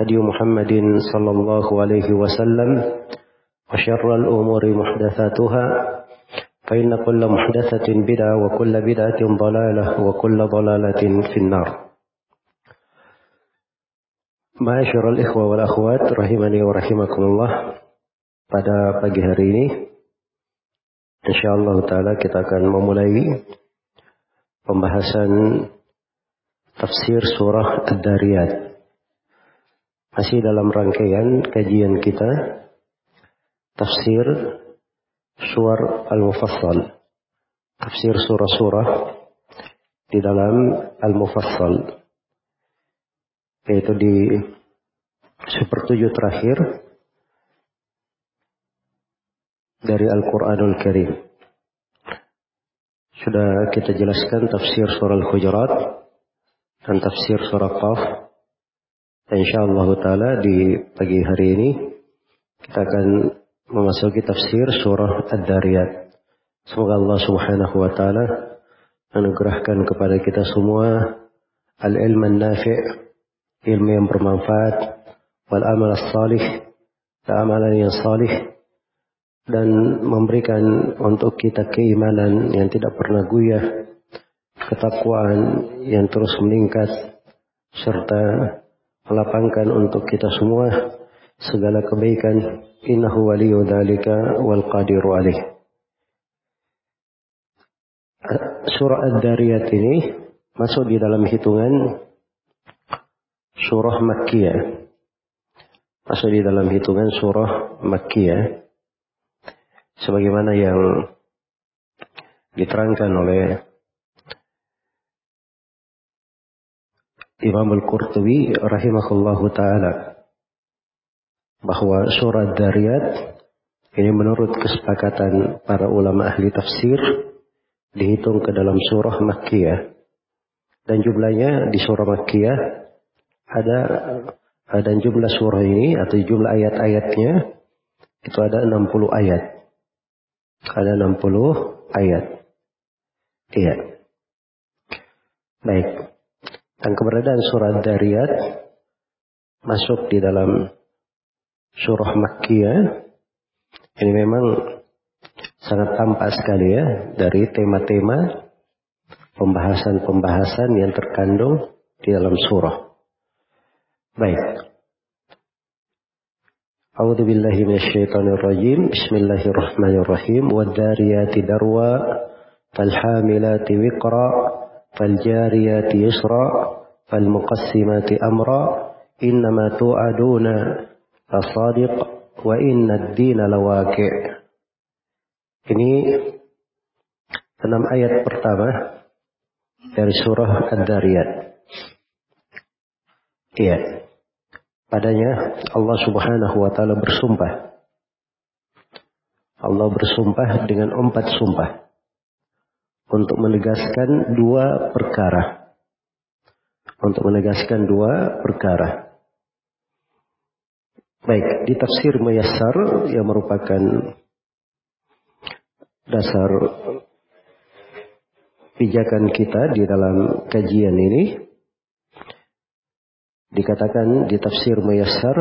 هدي محمد صلى الله عليه وسلم وشر الأمور محدثاتها فإن كل محدثة بدعة وكل بدعة ضلالة وكل ضلالة في النار معاشر الإخوة والأخوات rahimani wa rahimakumullah pada pagi hari ini insyaallah taala kita akan memulai pembahasan tafsir surah Ad-Dariyat masih dalam rangkaian kajian kita tafsir suar al-mufassal tafsir surah-surah di dalam al-mufassal yaitu di sepertujuh terakhir dari Al-Quranul Karim. Sudah kita jelaskan tafsir surah Al-Hujurat dan tafsir surah Qaf. InsyaAllah ta'ala di pagi hari ini kita akan memasuki tafsir surah Ad-Dariyat. Semoga Allah subhanahu wa ta'ala anugerahkan kepada kita semua al-ilm nafi' ilmu yang bermanfaat wal amal salih amalan yang salih dan memberikan untuk kita keimanan yang tidak pernah guyah ketakwaan yang terus meningkat serta melapangkan untuk kita semua segala kebaikan innahu waliyu dzalika wal qadiru alaih surah ad-dariyat ini masuk di dalam hitungan surah Makkiyah. Masuk di dalam hitungan surah Makkiyah. Sebagaimana yang diterangkan oleh Imam Al-Qurtubi rahimahullahu taala bahwa surah Dariyat ini menurut kesepakatan para ulama ahli tafsir dihitung ke dalam surah Makkiyah dan jumlahnya di surah Makkiyah ada dan jumlah surah ini atau jumlah ayat-ayatnya itu ada 60 ayat. Ada 60 ayat. Iya. Baik. Dan keberadaan surah Dariyat masuk di dalam surah Makkiyah ini memang sangat tampak sekali ya dari tema-tema pembahasan-pembahasan yang terkandung di dalam surah. Baik. A'udzu billahi minasyaitonir rajim. Bismillahirrahmanirrahim. Wadzariyati darwa falhamilati wiqra yusra falmuqassimati amra innama tu'aduna lasadiq wa inna ad-dina lawaqi'. Ini enam ayat pertama dari surah Ad-Dariyat. Iya. Padanya Allah subhanahu wa ta'ala bersumpah. Allah bersumpah dengan empat sumpah. Untuk menegaskan dua perkara. Untuk menegaskan dua perkara. Baik, di tafsir Mayassar yang merupakan dasar pijakan kita di dalam kajian ini dikatakan di tafsir Muyassar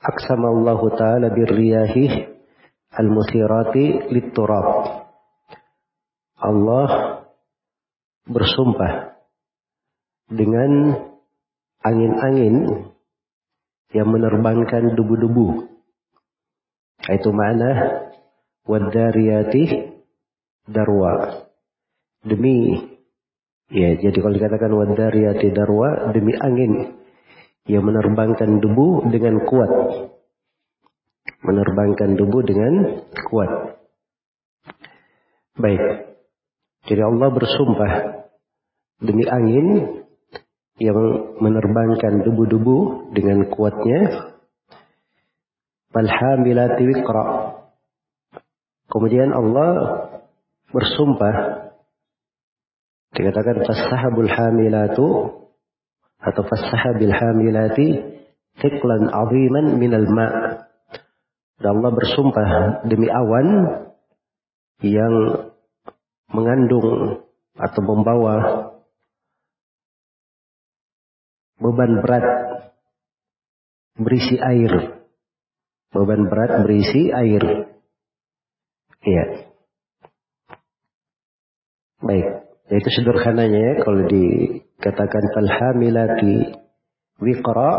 aksamallahu taala birriyahi al-muthirati litturab Allah bersumpah dengan angin-angin yang menerbangkan debu-debu. Itu makna wadariyati darwa. Demi ya jadi kalau dikatakan wadariyati darwa demi angin yang menerbangkan debu dengan kuat. Menerbangkan debu dengan kuat. Baik. Jadi Allah bersumpah demi angin yang menerbangkan debu-debu dengan kuatnya. Falhamilati. Kemudian Allah bersumpah dikatakan fasahabul hamilatu atau fasahabil hamilati thiqlan aziman minal ma' dan Allah bersumpah demi awan yang mengandung atau membawa beban berat berisi air. Beban berat berisi air. Iya. Baik. Itu sederhananya ya kalau dikatakan falhamilati wiqra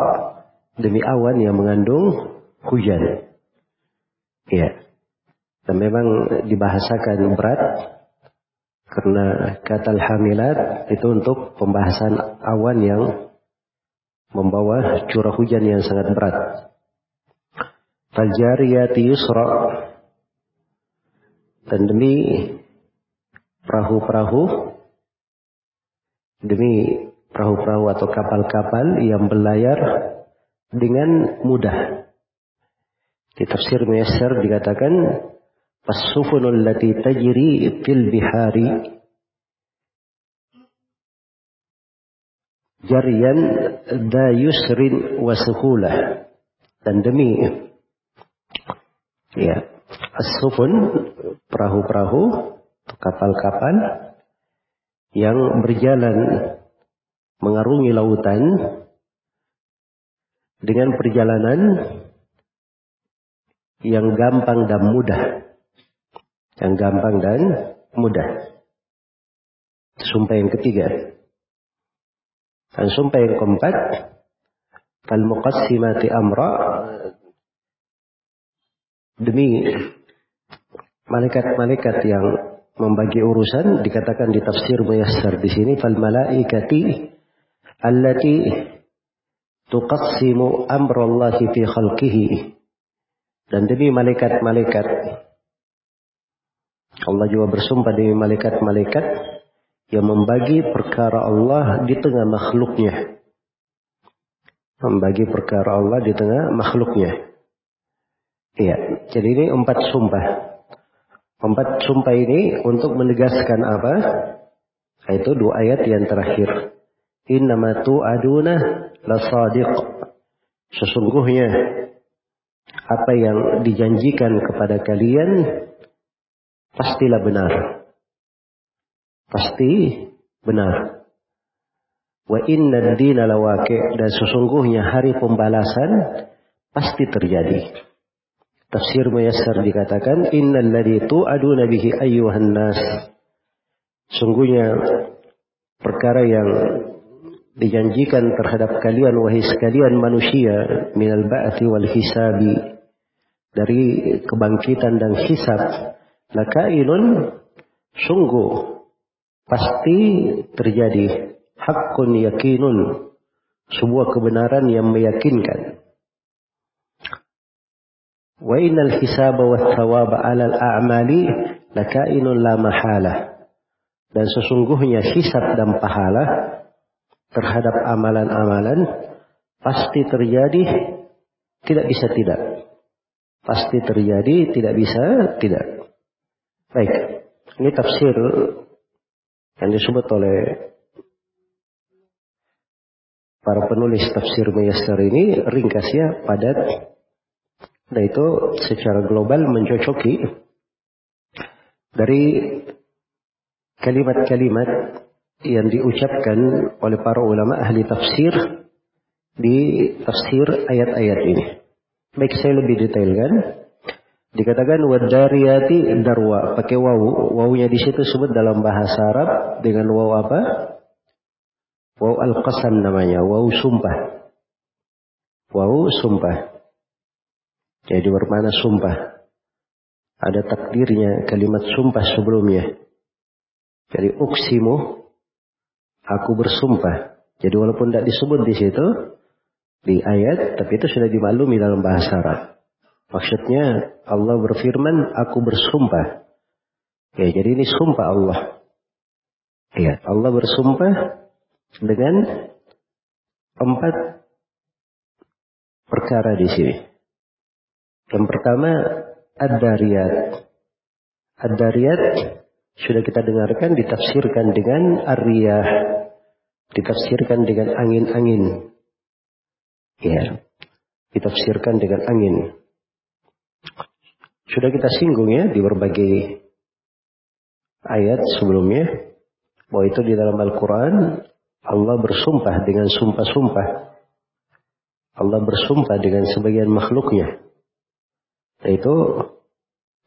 demi awan yang mengandung hujan. Iya. Dan memang dibahasakan berat karena kata hamilat itu untuk pembahasan awan yang membawa curah hujan yang sangat berat. Faljariyati yusra dan demi perahu-perahu demi perahu-perahu atau kapal-kapal yang berlayar dengan mudah. Di tafsir Muyassar dikatakan Jarian da yusrin wa suhulah dan demi ya as-sufun perahu-perahu kapal-kapal yang berjalan mengarungi lautan dengan perjalanan yang gampang dan mudah yang gampang dan mudah. Sumpah yang ketiga. Dan sumpah yang keempat. Fal muqassimati amra. Demi malaikat-malaikat yang membagi urusan dikatakan di tafsir muyassar di sini fal malaikati allati tuqassimu amrallahi fi khalqihi dan demi malaikat-malaikat Allah juga bersumpah demi malaikat-malaikat yang membagi perkara Allah di tengah makhluknya. Membagi perkara Allah di tengah makhluknya. Iya, jadi ini empat sumpah. Empat sumpah ini untuk menegaskan apa? Itu dua ayat yang terakhir. Innama tu'aduna lasadiq. Sesungguhnya apa yang dijanjikan kepada kalian pastilah benar. Pasti benar. Wa inna dina lawake dan sesungguhnya hari pembalasan pasti terjadi. Tafsir Muyassar dikatakan innal ladzi tu'aduna bihi ayyuhan nas. Sungguhnya perkara yang dijanjikan terhadap kalian wahai sekalian manusia minal ba'ti wal hisabi dari kebangkitan dan hisab lakainun sungguh pasti terjadi. Hakun yakinun sebuah kebenaran yang meyakinkan. Wa innal hisaba wa thawaba 'alal a'mali lakainun la mahala. Dan sesungguhnya hisab dan pahala terhadap amalan-amalan pasti terjadi tidak bisa tidak. Pasti terjadi tidak bisa tidak Baik, ini tafsir yang disebut oleh para penulis tafsir Muyassar ini ringkasnya padat dan itu secara global mencocoki dari kalimat-kalimat yang diucapkan oleh para ulama ahli tafsir di tafsir ayat-ayat ini. Baik saya lebih detailkan. Dikatakan wadariyati darwa pakai wawu. Wawunya di situ sebut dalam bahasa Arab dengan wawu apa? Wawu al-qasam namanya, wawu sumpah. Wawu sumpah. Jadi bermana sumpah. Ada takdirnya kalimat sumpah sebelumnya. Jadi uksimu, aku bersumpah. Jadi walaupun tidak disebut di situ, di ayat, tapi itu sudah dimaklumi dalam bahasa Arab. Maksudnya Allah berfirman, aku bersumpah. Ya, jadi ini sumpah Allah. Ya, Allah bersumpah dengan empat perkara di sini. Yang pertama, ad-dariyat. Ad-dariyat sudah kita dengarkan ditafsirkan dengan ar-riyah. Ditafsirkan dengan angin-angin. Ya. Ditafsirkan dengan angin. Sudah kita singgung ya di berbagai ayat sebelumnya bahwa itu di dalam Al-Quran Allah bersumpah dengan sumpah-sumpah. Allah bersumpah dengan sebagian makhluknya. Itu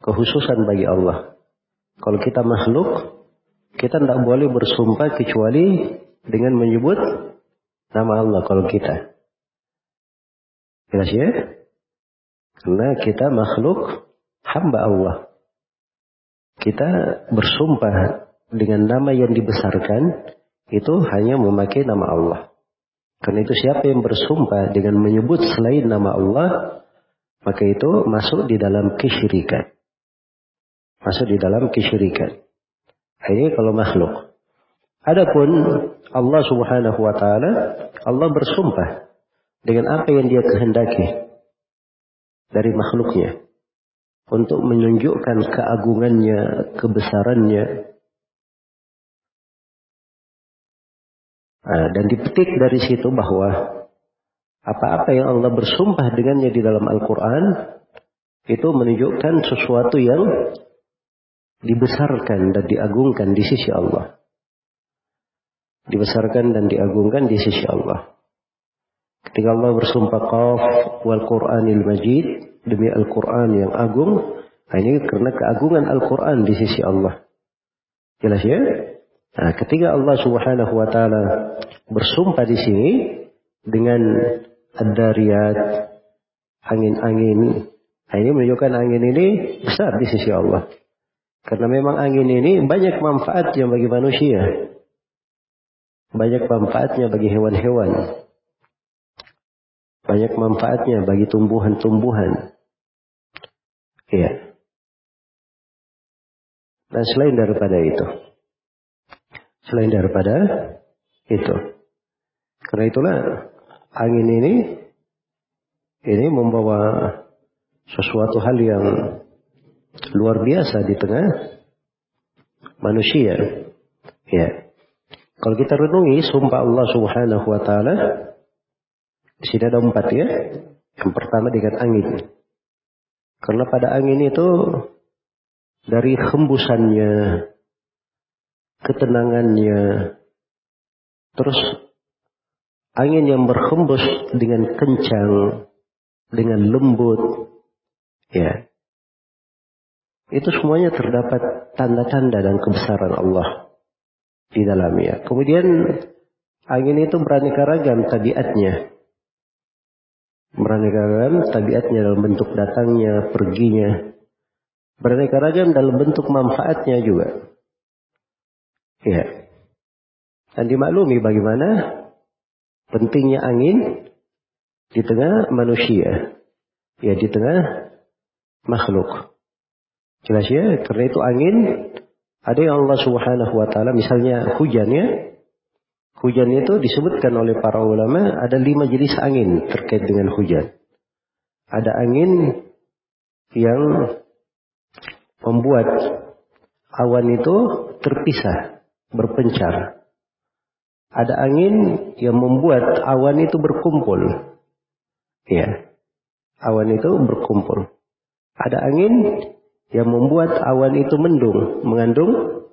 kehususan bagi Allah. Kalau kita makhluk, kita tidak boleh bersumpah kecuali dengan menyebut nama Allah kalau kita. Jelas ya? Karena kita makhluk hamba Allah. Kita bersumpah dengan nama yang dibesarkan itu hanya memakai nama Allah. Karena itu siapa yang bersumpah dengan menyebut selain nama Allah, maka itu masuk di dalam kesyirikan. Masuk di dalam kesyirikan. Ini kalau makhluk. Adapun Allah Subhanahu wa taala, Allah bersumpah dengan apa yang dia kehendaki dari makhluknya untuk menunjukkan keagungannya, kebesarannya. Nah, dan dipetik dari situ bahwa apa-apa yang Allah bersumpah dengannya di dalam Al-Quran itu menunjukkan sesuatu yang dibesarkan dan diagungkan di sisi Allah. Dibesarkan dan diagungkan di sisi Allah. Ketika Allah bersumpah qaf wal Qur'anil Majid demi Al-Qur'an yang agung, ini karena keagungan Al-Qur'an di sisi Allah. Jelas ya? Nah, ketika Allah Subhanahu wa taala bersumpah di sini dengan ad-dariyat angin-angin, nah ini menunjukkan angin ini besar di sisi Allah. Karena memang angin ini banyak manfaatnya bagi manusia. Banyak manfaatnya bagi hewan-hewan. Banyak manfaatnya bagi tumbuhan-tumbuhan. Iya. Dan selain daripada itu. Selain daripada itu. Karena itulah angin ini ini membawa sesuatu hal yang luar biasa di tengah manusia. Ya. Kalau kita renungi sumpah Allah Subhanahu wa taala di sini ada empat ya. Yang pertama dengan angin. Karena pada angin itu dari hembusannya, ketenangannya, terus angin yang berhembus dengan kencang, dengan lembut, ya. Itu semuanya terdapat tanda-tanda dan kebesaran Allah di dalamnya. Kemudian angin itu beraneka ragam tabiatnya. Beraneka ragam tabiatnya dalam bentuk datangnya, perginya. Beraneka ragam dalam bentuk manfaatnya juga. Ya. Dan dimaklumi bagaimana pentingnya angin di tengah manusia. Ya, di tengah makhluk. Jelas ya, karena itu angin ada yang Allah Subhanahu wa taala misalnya hujan ya, Hujan itu disebutkan oleh para ulama ada lima jenis angin terkait dengan hujan. Ada angin yang membuat awan itu terpisah, berpencar. Ada angin yang membuat awan itu berkumpul. Ya, awan itu berkumpul. Ada angin yang membuat awan itu mendung, mengandung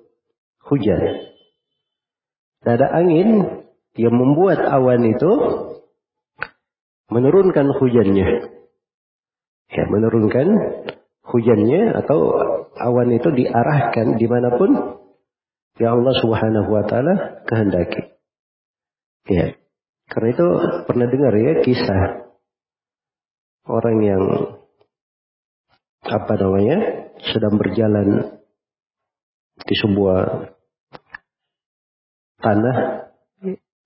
hujan. Dan ada angin yang membuat awan itu menurunkan hujannya. Ya, menurunkan hujannya atau awan itu diarahkan di mana pun yang Allah Subhanahu Wa Taala kehendaki. Ya, karena itu pernah dengar ya kisah orang yang apa namanya sedang berjalan di sebuah tanah.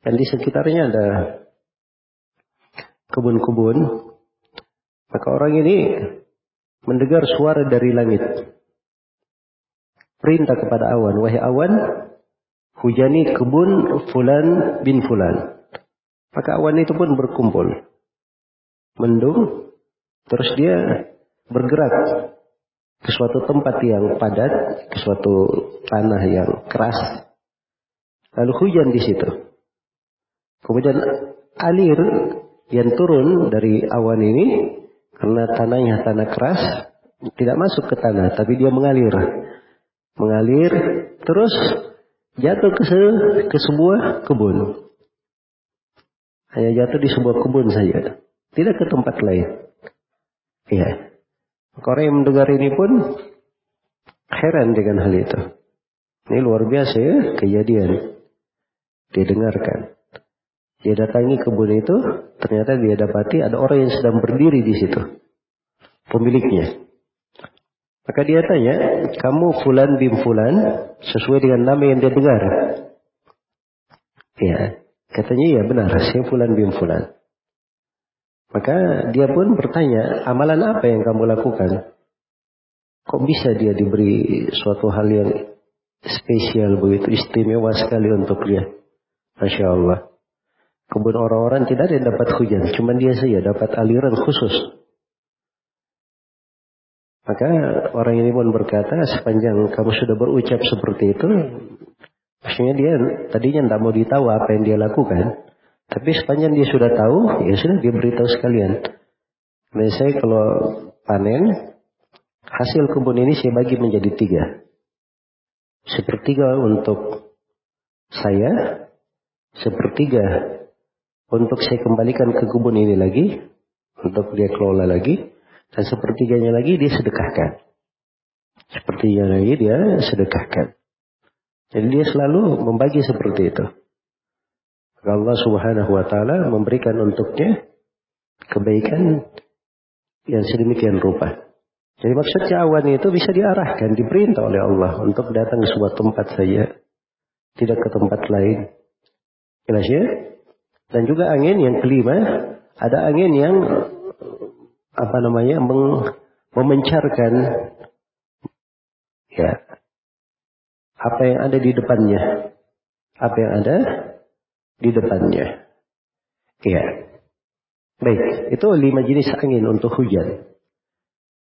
Dan di sekitarnya ada kebun-kebun. Maka orang ini mendengar suara dari langit. Perintah kepada awan wahai awan hujani kebun fulan bin fulan. Maka awan itu pun berkumpul. Mendung terus dia bergerak ke suatu tempat yang padat, ke suatu tanah yang keras. Lalu hujan di situ. Kemudian alir yang turun dari awan ini karena tanahnya tanah keras tidak masuk ke tanah tapi dia mengalir. Mengalir terus jatuh ke, se ke sebuah kebun. Hanya jatuh di sebuah kebun saja. Tidak ke tempat lain. Iya. Orang yang mendengar ini pun heran dengan hal itu. Ini luar biasa ya kejadian. Didengarkan. Dia datangi kebun itu, ternyata dia dapati ada orang yang sedang berdiri di situ. Pemiliknya. Maka dia tanya, kamu fulan bim fulan, sesuai dengan nama yang dia dengar. Ya, katanya ya benar, saya fulan bim fulan. Maka dia pun bertanya, amalan apa yang kamu lakukan? Kok bisa dia diberi suatu hal yang spesial begitu istimewa sekali untuk dia? Masya Allah. Kebun orang-orang tidak ada yang dapat hujan, cuma dia saja dapat aliran khusus. Maka orang ini pun berkata, sepanjang kamu sudah berucap seperti itu, maksudnya dia tadinya tidak mau ditahu apa yang dia lakukan. Tapi sepanjang dia sudah tahu, ya sudah dia beritahu sekalian. Dan saya kalau panen, hasil kebun ini saya bagi menjadi tiga. Sepertiga untuk saya, sepertiga untuk saya kembalikan ke kebun ini lagi, untuk dia kelola lagi, dan sepertiganya lagi dia sedekahkan. Sepertiga lagi dia sedekahkan. Jadi dia selalu membagi seperti itu. Allah Subhanahu wa taala memberikan untuknya kebaikan yang sedemikian rupa. Jadi maksudnya awan itu bisa diarahkan, diperintah oleh Allah untuk datang ke sebuah tempat saja, tidak ke tempat lain. Jelas ya? Dan juga angin yang kelima, ada angin yang apa namanya meng, memencarkan ya apa yang ada di depannya, apa yang ada di depannya. Iya. Baik, itu lima jenis angin untuk hujan.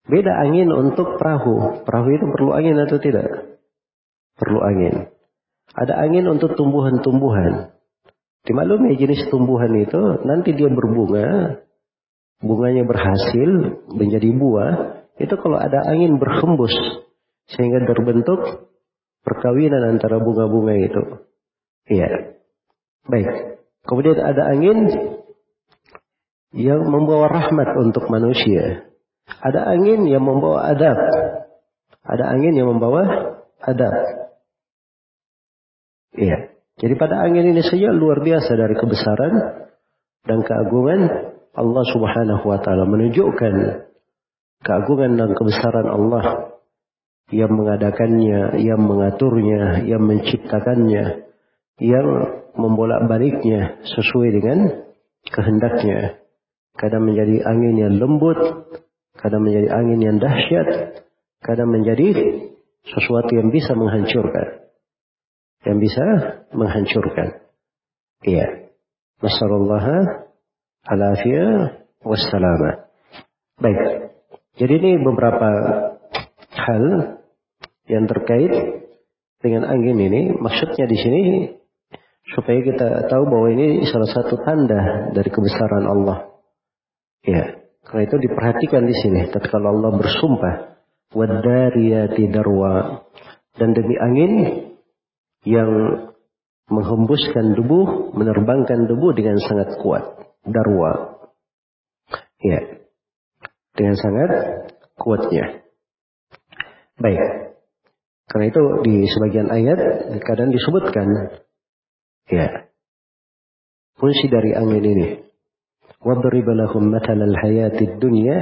Beda angin untuk perahu. Perahu itu perlu angin atau tidak? Perlu angin. Ada angin untuk tumbuhan-tumbuhan. Dimaklumi jenis tumbuhan itu nanti dia berbunga, bunganya berhasil menjadi buah, itu kalau ada angin berhembus sehingga terbentuk perkawinan antara bunga-bunga itu. Iya. Baik. Kemudian ada angin yang membawa rahmat untuk manusia. Ada angin yang membawa adab. Ada angin yang membawa adab. Iya. Jadi pada angin ini saja luar biasa dari kebesaran dan keagungan Allah Subhanahu wa taala menunjukkan keagungan dan kebesaran Allah yang mengadakannya, yang mengaturnya, yang menciptakannya, yang membolak-baliknya sesuai dengan kehendaknya. Kadang menjadi angin yang lembut, kadang menjadi angin yang dahsyat, kadang menjadi sesuatu yang bisa menghancurkan. Yang bisa menghancurkan. Iya. Nasallallahu alafiyah wassalamah. Baik. Jadi ini beberapa hal yang terkait dengan angin ini. Maksudnya di sini supaya kita tahu bahwa ini salah satu tanda dari kebesaran Allah. Ya, karena itu diperhatikan di sini. Tatkala Allah bersumpah wadariyati darwa. Dan demi angin yang menghembuskan debu, menerbangkan debu dengan sangat kuat. Darwa. Ya. Dengan sangat kuatnya. Baik. Karena itu di sebagian ayat kadang disebutkan ya fungsi dari angin ini. وَضْرِبَ لَهُمْ مَثَلَ الْحَيَاةِ الدُّنْيَا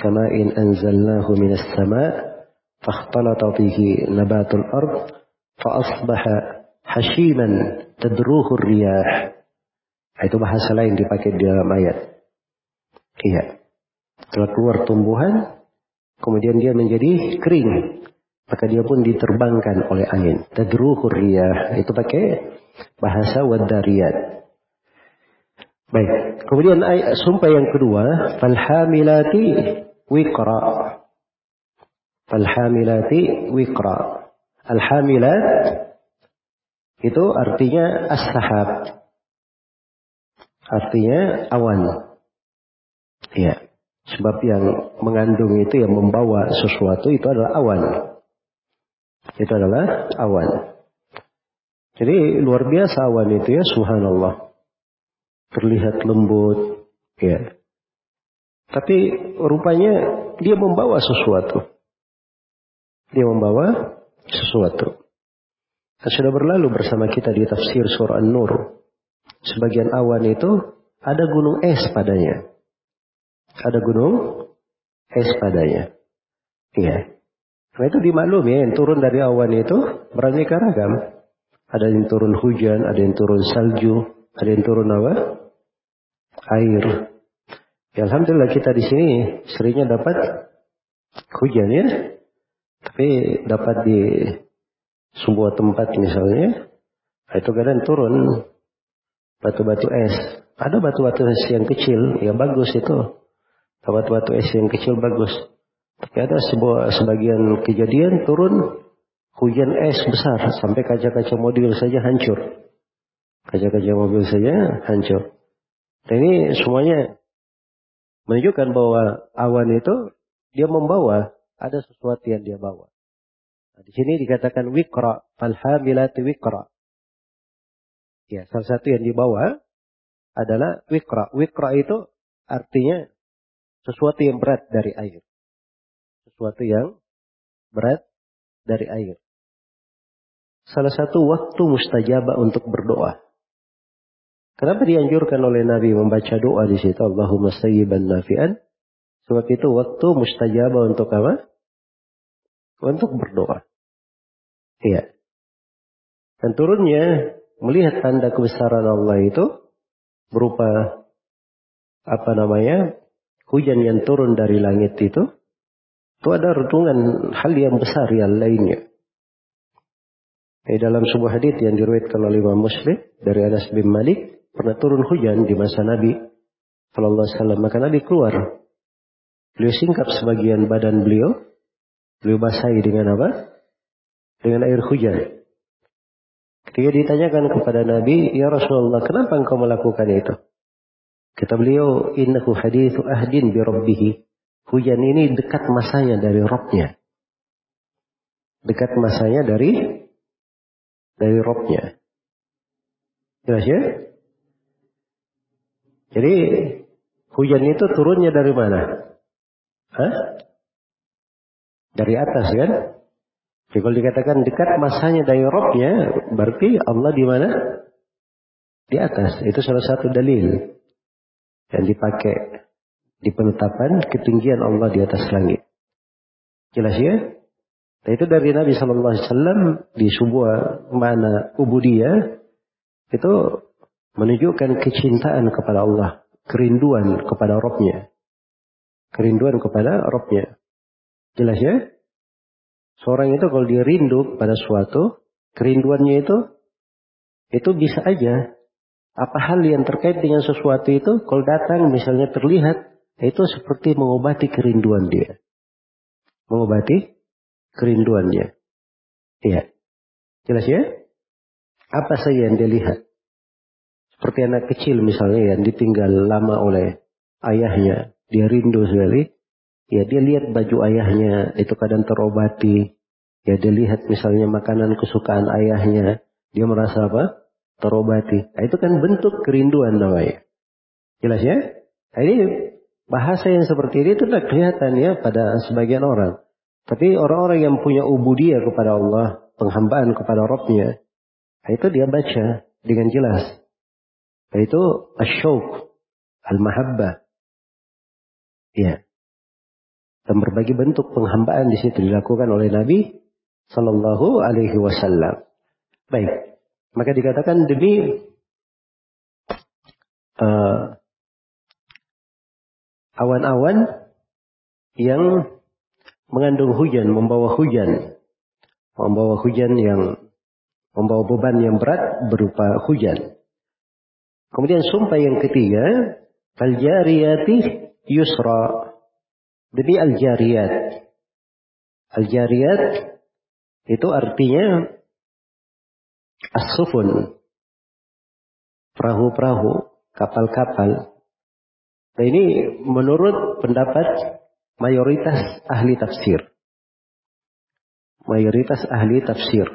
كَمَا إِنْ أَنْزَلْنَاهُ مِنَ السَّمَاءِ فَاخْتَلَطَ بِهِ نَبَاتُ الْأَرْضِ فَأَصْبَحَ حَشِيمًا تَدْرُوهُ الرِّيَاحِ Itu bahasa lain dipakai di dalam ayat. Iya. Setelah keluar tumbuhan, kemudian dia menjadi kering. Maka dia pun diterbangkan oleh angin. Tadruhur riyah. Itu pakai bahasa wadariyat. Baik. Kemudian ayat sumpah yang kedua, falhamilati wiqra. Falhamilati wiqra. Alhamilat itu artinya as-sahab. Artinya awan. Ya. Sebab yang mengandung itu yang membawa sesuatu itu adalah awan. Itu adalah awan. Jadi luar biasa awan itu ya subhanallah terlihat lembut, ya. Tapi rupanya dia membawa sesuatu. Dia membawa sesuatu. Dan sudah berlalu bersama kita di tafsir surah An-Nur. Sebagian awan itu ada gunung es padanya. Ada gunung es padanya. Iya. Karena itu dimaklumi ya, yang turun dari awan itu beraneka ragam. Ada yang turun hujan, ada yang turun salju, ada yang turun apa? air. Ya, Alhamdulillah kita di sini seringnya dapat hujan ya. Tapi dapat di sebuah tempat misalnya, itu kadang turun batu-batu es. Ada batu-batu es yang kecil, ya bagus itu. Batu-batu es yang kecil bagus. Tapi ada sebuah sebagian kejadian turun hujan es besar sampai kaca-kaca mobil saja hancur. Kaca-kaca mobil saja hancur. Dan ini semuanya menunjukkan bahwa awan itu dia membawa ada sesuatu yang dia bawa. Nah, di sini dikatakan wikra, falhamilati wikra. Ya, salah satu yang dibawa adalah wikra. Wikra itu artinya sesuatu yang berat dari air. Sesuatu yang berat dari air. Salah satu waktu mustajabah untuk berdoa. Kenapa dianjurkan oleh Nabi membaca doa di situ Allahumma sayyiban nafi'an? Sebab itu waktu mustajabah untuk apa? Untuk berdoa. Iya. Dan turunnya melihat tanda kebesaran Allah itu berupa apa namanya? hujan yang turun dari langit itu itu ada renungan hal yang besar yang lainnya. Di dalam sebuah hadis yang diriwayatkan oleh Imam Muslim dari Anas bin Malik pernah turun hujan di masa Nabi Shallallahu Alaihi Wasallam. Maka Nabi keluar. Beliau singkap sebagian badan beliau. Beliau basahi dengan apa? Dengan air hujan. Ketika ditanyakan kepada Nabi, Ya Rasulullah, kenapa engkau melakukan itu? Kata beliau, Innahu hadithu ahdin bi. Hujan ini dekat masanya dari Robnya. Dekat masanya dari dari Robnya. Jelas ya? Jadi hujan itu turunnya dari mana? Hah? Dari atas kan? Jadi kalau dikatakan dekat masanya dari robnya, berarti Allah di mana? Di atas. Itu salah satu dalil yang dipakai di penetapan ketinggian Allah di atas langit. Jelas ya? Nah, itu dari Nabi Shallallahu Alaihi Wasallam di sebuah mana ubudiyah itu menunjukkan kecintaan kepada Allah, kerinduan kepada Robnya, kerinduan kepada Robnya. Jelas ya? Seorang itu kalau dia rindu pada suatu, kerinduannya itu, itu bisa aja. Apa hal yang terkait dengan sesuatu itu, kalau datang misalnya terlihat, itu seperti mengobati kerinduan dia. Mengobati kerinduannya. Iya. Jelas ya? Apa saja yang dia lihat? Seperti anak kecil misalnya yang ditinggal lama oleh ayahnya. Dia rindu sekali. Ya dia lihat baju ayahnya itu kadang terobati. Ya dia lihat misalnya makanan kesukaan ayahnya. Dia merasa apa? Terobati. Nah, itu kan bentuk kerinduan namanya. Jelas ya? Nah, ini bahasa yang seperti ini itu tidak kelihatan ya pada sebagian orang. Tapi orang-orang yang punya ubudiyah kepada Allah, penghambaan kepada Rabbnya, nah, itu dia baca dengan jelas. Itu asyuk, al-mahabbah. Ya. Dan berbagai bentuk penghambaan di situ dilakukan oleh Nabi Sallallahu Alaihi Wasallam. Baik, maka dikatakan demi uh, awan-awan yang mengandung hujan, membawa hujan, membawa hujan yang membawa beban yang berat berupa hujan. Kemudian sumpah yang ketiga, al-jariyati yusra. Demi al-jariyat. Al-jariyat itu artinya as-sufun. Perahu-perahu, kapal-kapal Nah ini menurut pendapat mayoritas ahli tafsir. Mayoritas ahli tafsir.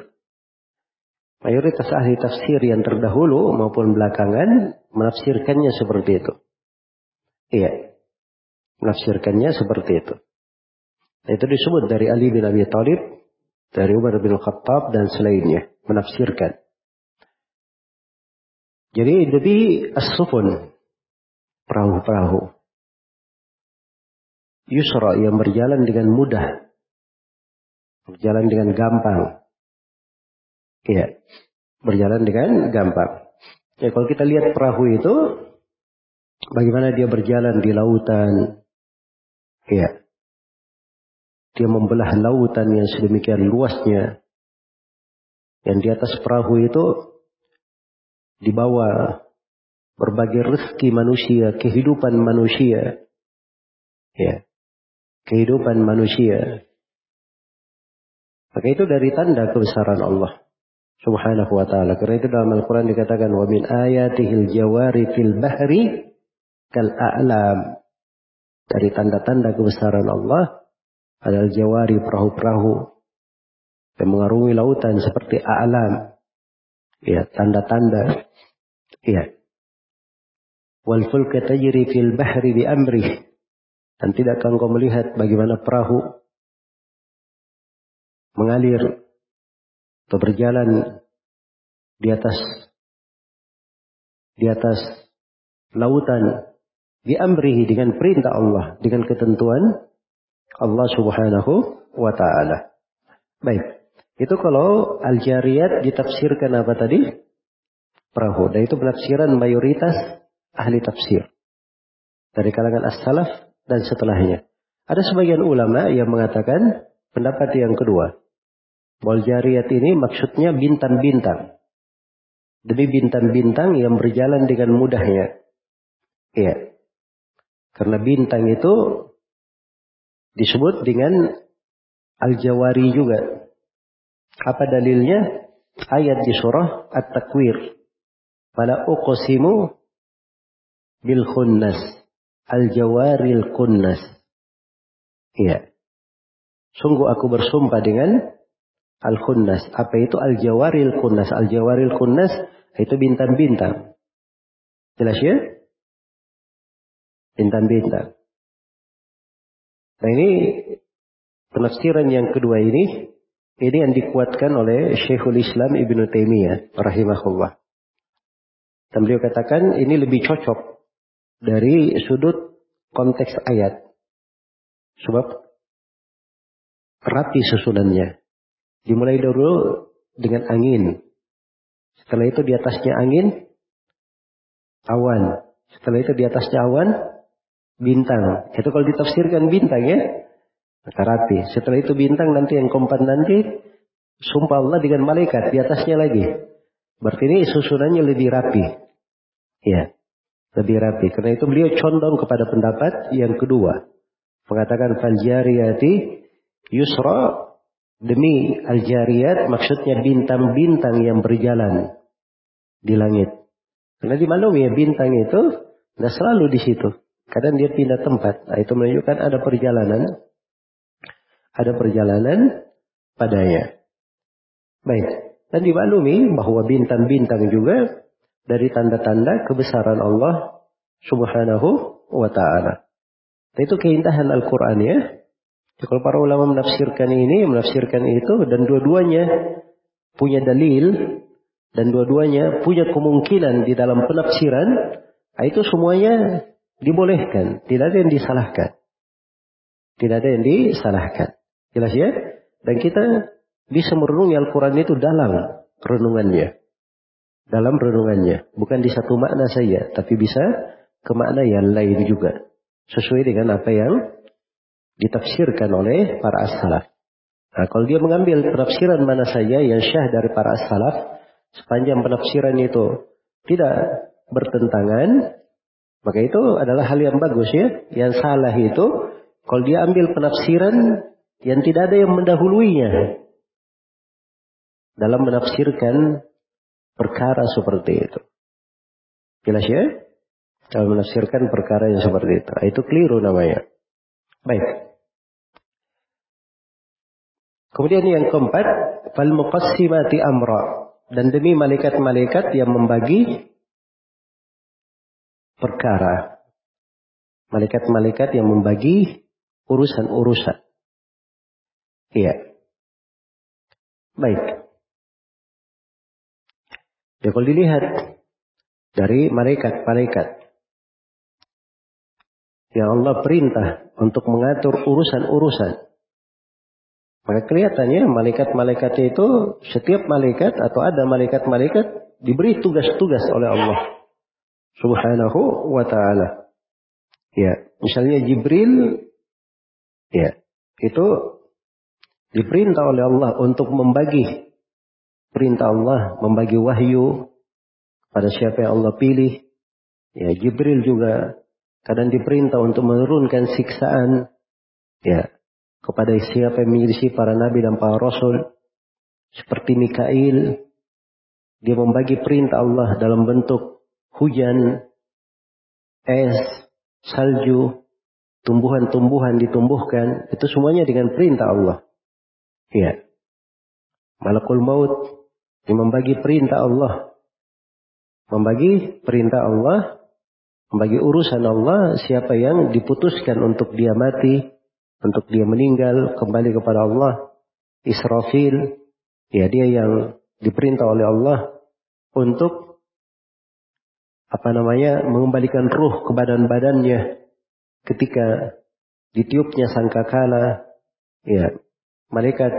Mayoritas ahli tafsir yang terdahulu maupun belakangan menafsirkannya seperti itu. Iya. Menafsirkannya seperti itu. Nah, itu disebut dari Ali bin Abi Thalib, dari Umar bin Khattab dan selainnya menafsirkan. Jadi jadi as-sufun perahu-perahu. Yusra yang berjalan dengan mudah. Berjalan dengan gampang. Iya. Berjalan dengan gampang. Ya, kalau kita lihat perahu itu, bagaimana dia berjalan di lautan. Iya. Dia membelah lautan yang sedemikian luasnya. Yang di atas perahu itu dibawa berbagai rezeki manusia, kehidupan manusia. Ya. Kehidupan manusia. Maka itu dari tanda kebesaran Allah Subhanahu wa taala. Karena itu dalam Al-Qur'an dikatakan wa min ayatihil jawari fil bahri kal a'lam. Dari tanda-tanda kebesaran Allah adalah jawari perahu-perahu yang mengarungi lautan seperti a'lam. Ya, tanda-tanda. Ya, wal fulka tajri fil bahri bi amrih dan tidakkah engkau melihat bagaimana perahu mengalir atau berjalan di atas di atas lautan di amrihi dengan perintah Allah dengan ketentuan Allah Subhanahu wa taala. Baik. Itu kalau al-jariyat ditafsirkan apa tadi? Perahu. Dan itu penafsiran mayoritas ahli tafsir. Dari kalangan as-salaf dan setelahnya. Ada sebagian ulama yang mengatakan pendapat yang kedua. Wal jariyat ini maksudnya bintang-bintang. Demi bintang-bintang yang berjalan dengan mudahnya. Iya. Karena bintang itu disebut dengan al-jawari juga. Apa dalilnya? Ayat di surah At-Takwir. Pada uqsimu bil khunnas. Al jawaril kunnas. Iya. Sungguh aku bersumpah dengan al khunnas. Apa itu al jawaril kunnas? Al jawaril kunnas itu bintang-bintang. Jelas ya? Bintang-bintang. Nah ini penafsiran yang kedua ini ini yang dikuatkan oleh Syekhul Islam Ibnu Taimiyah rahimahullah. Dan beliau katakan ini lebih cocok dari sudut konteks ayat. Sebab rapi susunannya. Dimulai dulu dengan angin. Setelah itu di atasnya angin, awan. Setelah itu di atasnya awan, bintang. Itu kalau ditafsirkan bintang ya, maka rapi. Setelah itu bintang nanti yang keempat nanti, sumpah Allah dengan malaikat di atasnya lagi. Berarti ini susunannya lebih rapi. Ya lebih rapi. Karena itu beliau condong kepada pendapat yang kedua. Mengatakan faljariyati yusra demi aljariyat maksudnya bintang-bintang yang berjalan di langit. Karena di mana ya bintang itu tidak selalu di situ. Kadang dia pindah tempat. Nah, itu menunjukkan ada perjalanan. Ada perjalanan padanya. Baik. Dan dimaklumi bahwa bintang-bintang juga dari tanda-tanda kebesaran Allah subhanahu wa ta'ala. Itu keindahan Al-Quran ya. Kalau para ulama menafsirkan ini, menafsirkan itu, dan dua-duanya punya dalil, dan dua-duanya punya kemungkinan di dalam penafsiran, nah itu semuanya dibolehkan, tidak ada yang disalahkan. Tidak ada yang disalahkan. Jelas ya? Dan kita bisa merenungi Al-Quran itu dalam renungannya. Dalam renungannya. Bukan di satu makna saja, tapi bisa ke makna yang lain juga. Sesuai dengan apa yang ditafsirkan oleh para as-salaf. Nah, kalau dia mengambil penafsiran mana saja yang syah dari para as-salaf, sepanjang penafsiran itu tidak bertentangan, maka itu adalah hal yang bagus ya. Yang salah itu, kalau dia ambil penafsiran yang tidak ada yang mendahuluinya dalam menafsirkan perkara seperti itu. Jelas ya? Dalam menafsirkan perkara yang seperti itu. Itu keliru namanya. Baik. Kemudian yang keempat, fal muqassimati amra dan demi malaikat-malaikat yang membagi perkara. Malaikat-malaikat yang membagi urusan-urusan. Iya. Baik. Ya kalau dilihat dari malaikat-malaikat yang Allah perintah untuk mengatur urusan-urusan. Maka kelihatannya malaikat-malaikat itu setiap malaikat atau ada malaikat-malaikat diberi tugas-tugas oleh Allah Subhanahu wa taala. Ya, misalnya Jibril ya, itu diperintah oleh Allah untuk membagi perintah Allah membagi wahyu pada siapa yang Allah pilih. Ya, Jibril juga kadang diperintah untuk menurunkan siksaan ya kepada siapa yang menyelisih para nabi dan para rasul seperti Mikail dia membagi perintah Allah dalam bentuk hujan es salju tumbuhan-tumbuhan ditumbuhkan itu semuanya dengan perintah Allah ya malakul maut yang membagi perintah Allah. Membagi perintah Allah, membagi urusan Allah, siapa yang diputuskan untuk dia mati, untuk dia meninggal, kembali kepada Allah. Israfil, ya dia yang diperintah oleh Allah untuk apa namanya mengembalikan ruh ke badan-badannya ketika ditiupnya sangkakala ya malaikat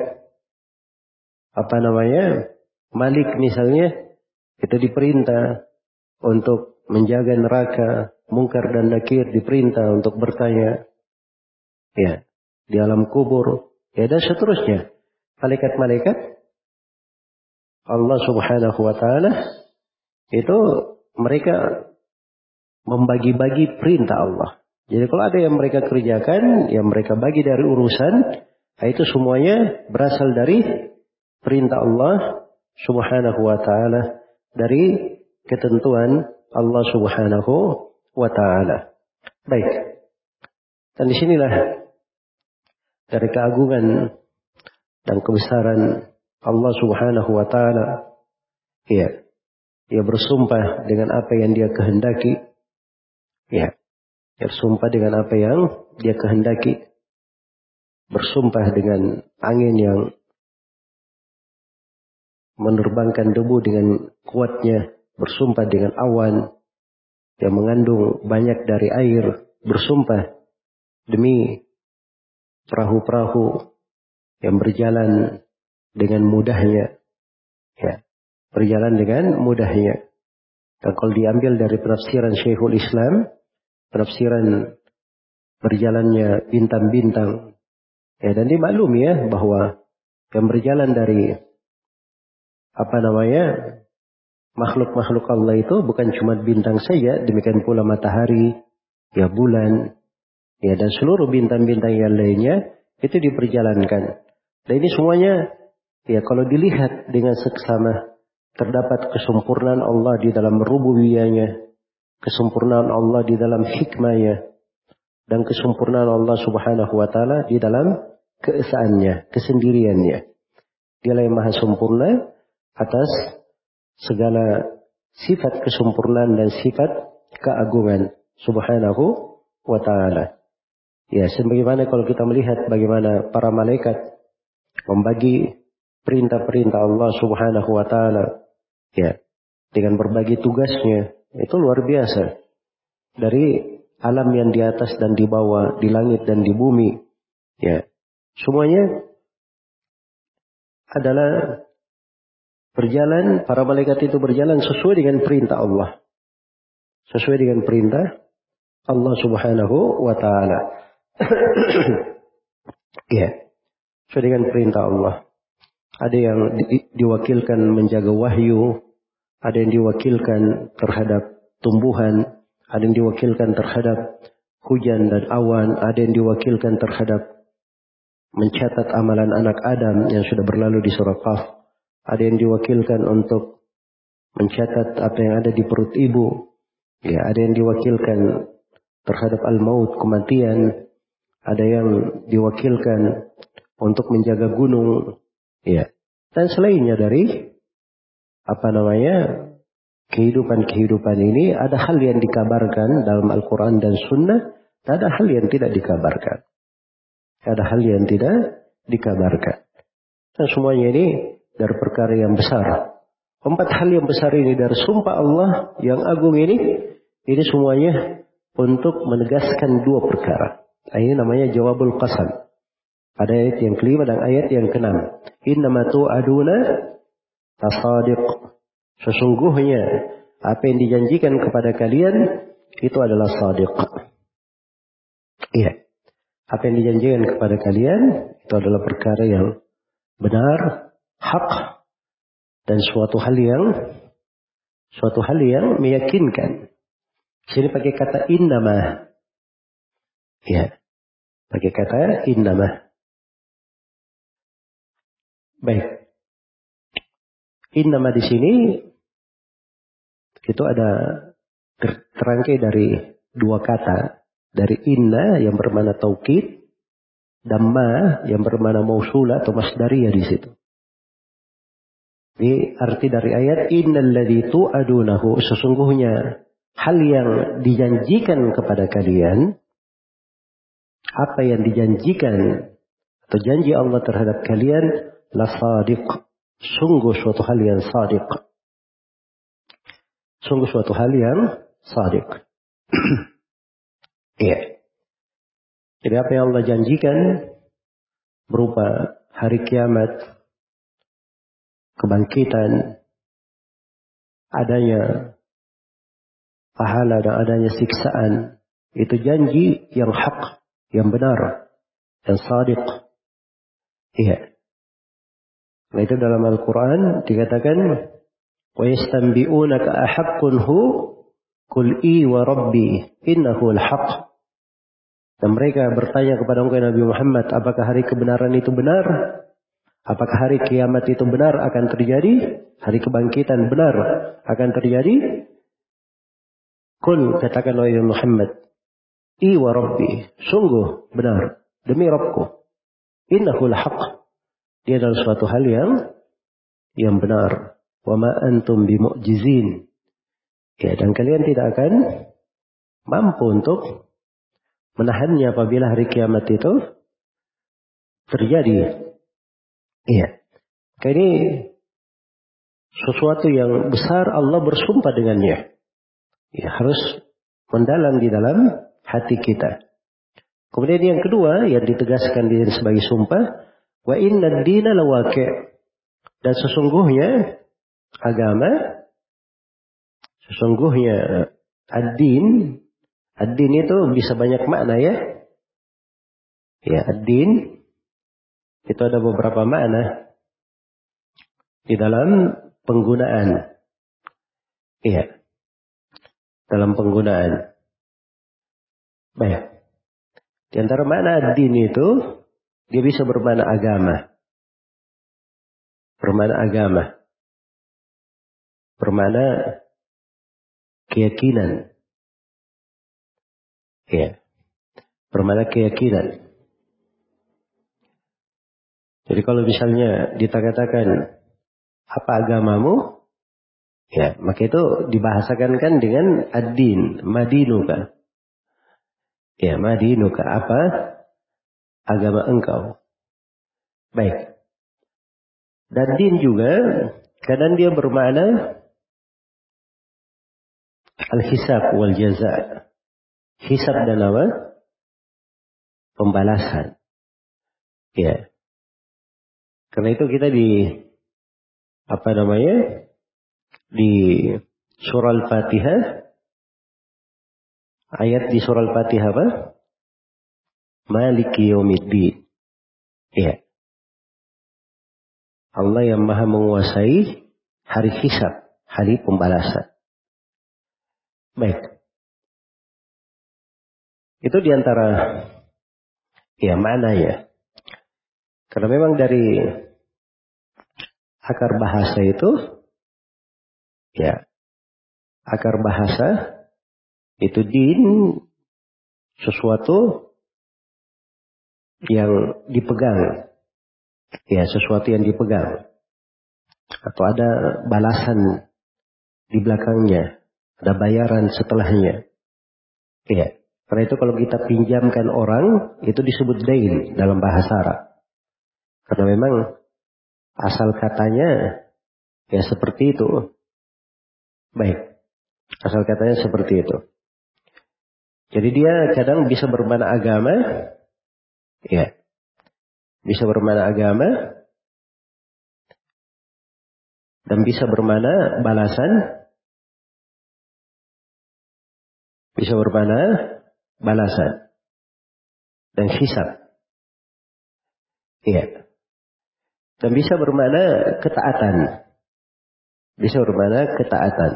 apa namanya Malik misalnya, kita diperintah untuk menjaga neraka, mungkar dan nakir diperintah untuk bertanya. Ya, di alam kubur, ya dan seterusnya. Malaikat-malaikat Allah Subhanahu wa taala itu mereka membagi-bagi perintah Allah. Jadi kalau ada yang mereka kerjakan, yang mereka bagi dari urusan, itu semuanya berasal dari perintah Allah subhanahu wa ta'ala dari ketentuan Allah subhanahu wa ta'ala. Baik. Dan di sinilah dari keagungan dan kebesaran Allah subhanahu wa ta'ala. Ya. Ia bersumpah dengan apa yang dia kehendaki. Ya. Dia bersumpah dengan apa yang dia kehendaki. Bersumpah dengan angin yang menerbangkan debu dengan kuatnya, bersumpah dengan awan yang mengandung banyak dari air, bersumpah demi perahu-perahu yang berjalan dengan mudahnya. Ya, berjalan dengan mudahnya. Dan kalau diambil dari penafsiran Syekhul Islam, penafsiran berjalannya bintang-bintang, ya dan dimaklumi ya bahwa yang berjalan dari apa namanya makhluk-makhluk Allah itu bukan cuma bintang saja, demikian pula matahari, ya bulan, ya dan seluruh bintang-bintang yang lainnya itu diperjalankan. Dan ini semuanya ya kalau dilihat dengan seksama terdapat kesempurnaan Allah di dalam rububiyahnya, kesempurnaan Allah di dalam hikmahnya, dan kesempurnaan Allah Subhanahu wa taala di dalam keesaannya, kesendiriannya. Dialah yang maha sempurna atas segala sifat kesempurnaan dan sifat keagungan Subhanahu wa taala. Ya, sebagaimana kalau kita melihat bagaimana para malaikat membagi perintah-perintah Allah Subhanahu wa taala ya dengan berbagi tugasnya itu luar biasa. Dari alam yang di atas dan di bawah di langit dan di bumi ya. Semuanya adalah berjalan para malaikat itu berjalan sesuai dengan perintah Allah. Sesuai dengan perintah Allah Subhanahu wa taala. Ya sesuai dengan perintah Allah ada yang di, diwakilkan menjaga wahyu, ada yang diwakilkan terhadap tumbuhan, ada yang diwakilkan terhadap hujan dan awan, ada yang diwakilkan terhadap mencatat amalan anak Adam yang sudah berlalu di surah Qaf, ada yang diwakilkan untuk mencatat apa yang ada di perut ibu, ya ada yang diwakilkan terhadap al-maut kematian, ada yang diwakilkan untuk menjaga gunung, Ya. Dan selainnya dari apa namanya kehidupan-kehidupan ini ada hal yang dikabarkan dalam Al-Quran dan Sunnah, ada hal yang tidak dikabarkan. Ada hal yang tidak dikabarkan. Dan semuanya ini dari perkara yang besar. Empat hal yang besar ini dari sumpah Allah yang agung ini, ini semuanya untuk menegaskan dua perkara. Ini namanya jawabul qasam. Ada ayat yang kelima dan ayat yang keenam. Innama tu'aduna tasadiq. Sesungguhnya apa yang dijanjikan kepada kalian itu adalah sadiq. Iya. Apa yang dijanjikan kepada kalian itu adalah perkara yang benar, hak dan suatu hal yang suatu hal yang meyakinkan. Sini pakai kata innama. Ya. Pakai kata innama. Baik. Innama di sini itu ada terangkai dari dua kata. Dari inna yang bermana taukid dan ma yang bermana mausula atau masdariyah di situ. Ini arti dari ayat innalladzi tu'adunahu sesungguhnya hal yang dijanjikan kepada kalian apa yang dijanjikan atau janji Allah terhadap kalian la sadiq. Sungguh suatu hal yang sadiq. Sungguh suatu hal yang sadiq. Iya. Jadi apa yang Allah janjikan berupa hari kiamat, kebangkitan, adanya pahala dan adanya siksaan, itu janji yang hak, yang benar, yang sadiq. Iya. Nah itu dalam Al-Quran dikatakan hu kul i wa rabbi innahu al-haq. Dan mereka bertanya kepada engkau Nabi Muhammad, apakah hari kebenaran itu benar? Apakah hari kiamat itu benar akan terjadi? Hari kebangkitan benar akan terjadi? Kul katakan oleh Muhammad, I wa Rabbi, sungguh benar demi Rabbku. Innahu al-haq. Dia adalah suatu hal yang yang benar. Wa ma antum bimu'jizin. Ya, dan kalian tidak akan mampu untuk menahannya apabila hari kiamat itu terjadi. Iya. Ini sesuatu yang besar Allah bersumpah dengannya. Ya, harus mendalam di dalam hati kita. Kemudian yang kedua yang ditegaskan di sebagai sumpah Wa inna dina lawaqi' dan sesungguhnya agama sesungguhnya ad-din ad-din itu bisa banyak makna ya. Ya, ad-din itu ada beberapa makna di dalam penggunaan. Iya. Dalam penggunaan. Baik. Di antara makna ad-din itu dia bisa bermana agama. Bermana agama. Bermana keyakinan. Ya. Bermakna keyakinan. Jadi kalau misalnya dikatakan apa agamamu, ya maka itu dibahasakan kan dengan ad-din, madinuka. Ya, madinuka apa agama engkau. Baik. Dan din juga kadang dia bermakna al-hisab wal jaza. Hisab dan apa? Pembalasan. Ya. Karena itu kita di apa namanya? Di surah Al-Fatihah ayat di surah Al-Fatihah apa? Maliki yaumiddin. Ya. Allah yang maha menguasai hari hisab, hari pembalasan. Baik. Itu di antara ya mana ya? Karena memang dari akar bahasa itu ya akar bahasa itu din sesuatu yang dipegang ya sesuatu yang dipegang atau ada balasan di belakangnya ada bayaran setelahnya ya karena itu kalau kita pinjamkan orang itu disebut dain dalam bahasa Arab karena memang asal katanya ya seperti itu. Baik. Asal katanya seperti itu. Jadi dia kadang bisa bermana agama. Ya. Bisa bermana agama. Dan bisa bermana balasan. Bisa bermana balasan. Dan hisab. Iya. Dan bisa bermakna ketaatan. Bisa bermakna ketaatan.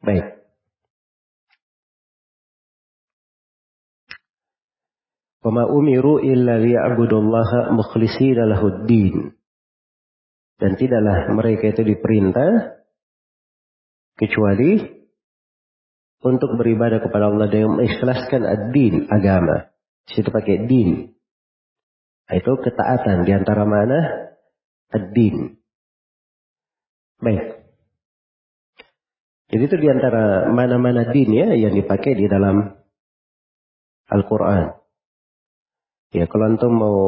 Baik. Wama umiru illa liya'budullaha mukhlishina lahuddin. Dan tidaklah mereka itu diperintah kecuali untuk beribadah kepada Allah dengan mengikhlaskan ad-din, agama. Situ pakai din. Itu ketaatan di antara mana? Ad-din. Baik. Jadi itu di antara mana-mana din ya yang dipakai di dalam Al-Quran. Ya kalau antum mau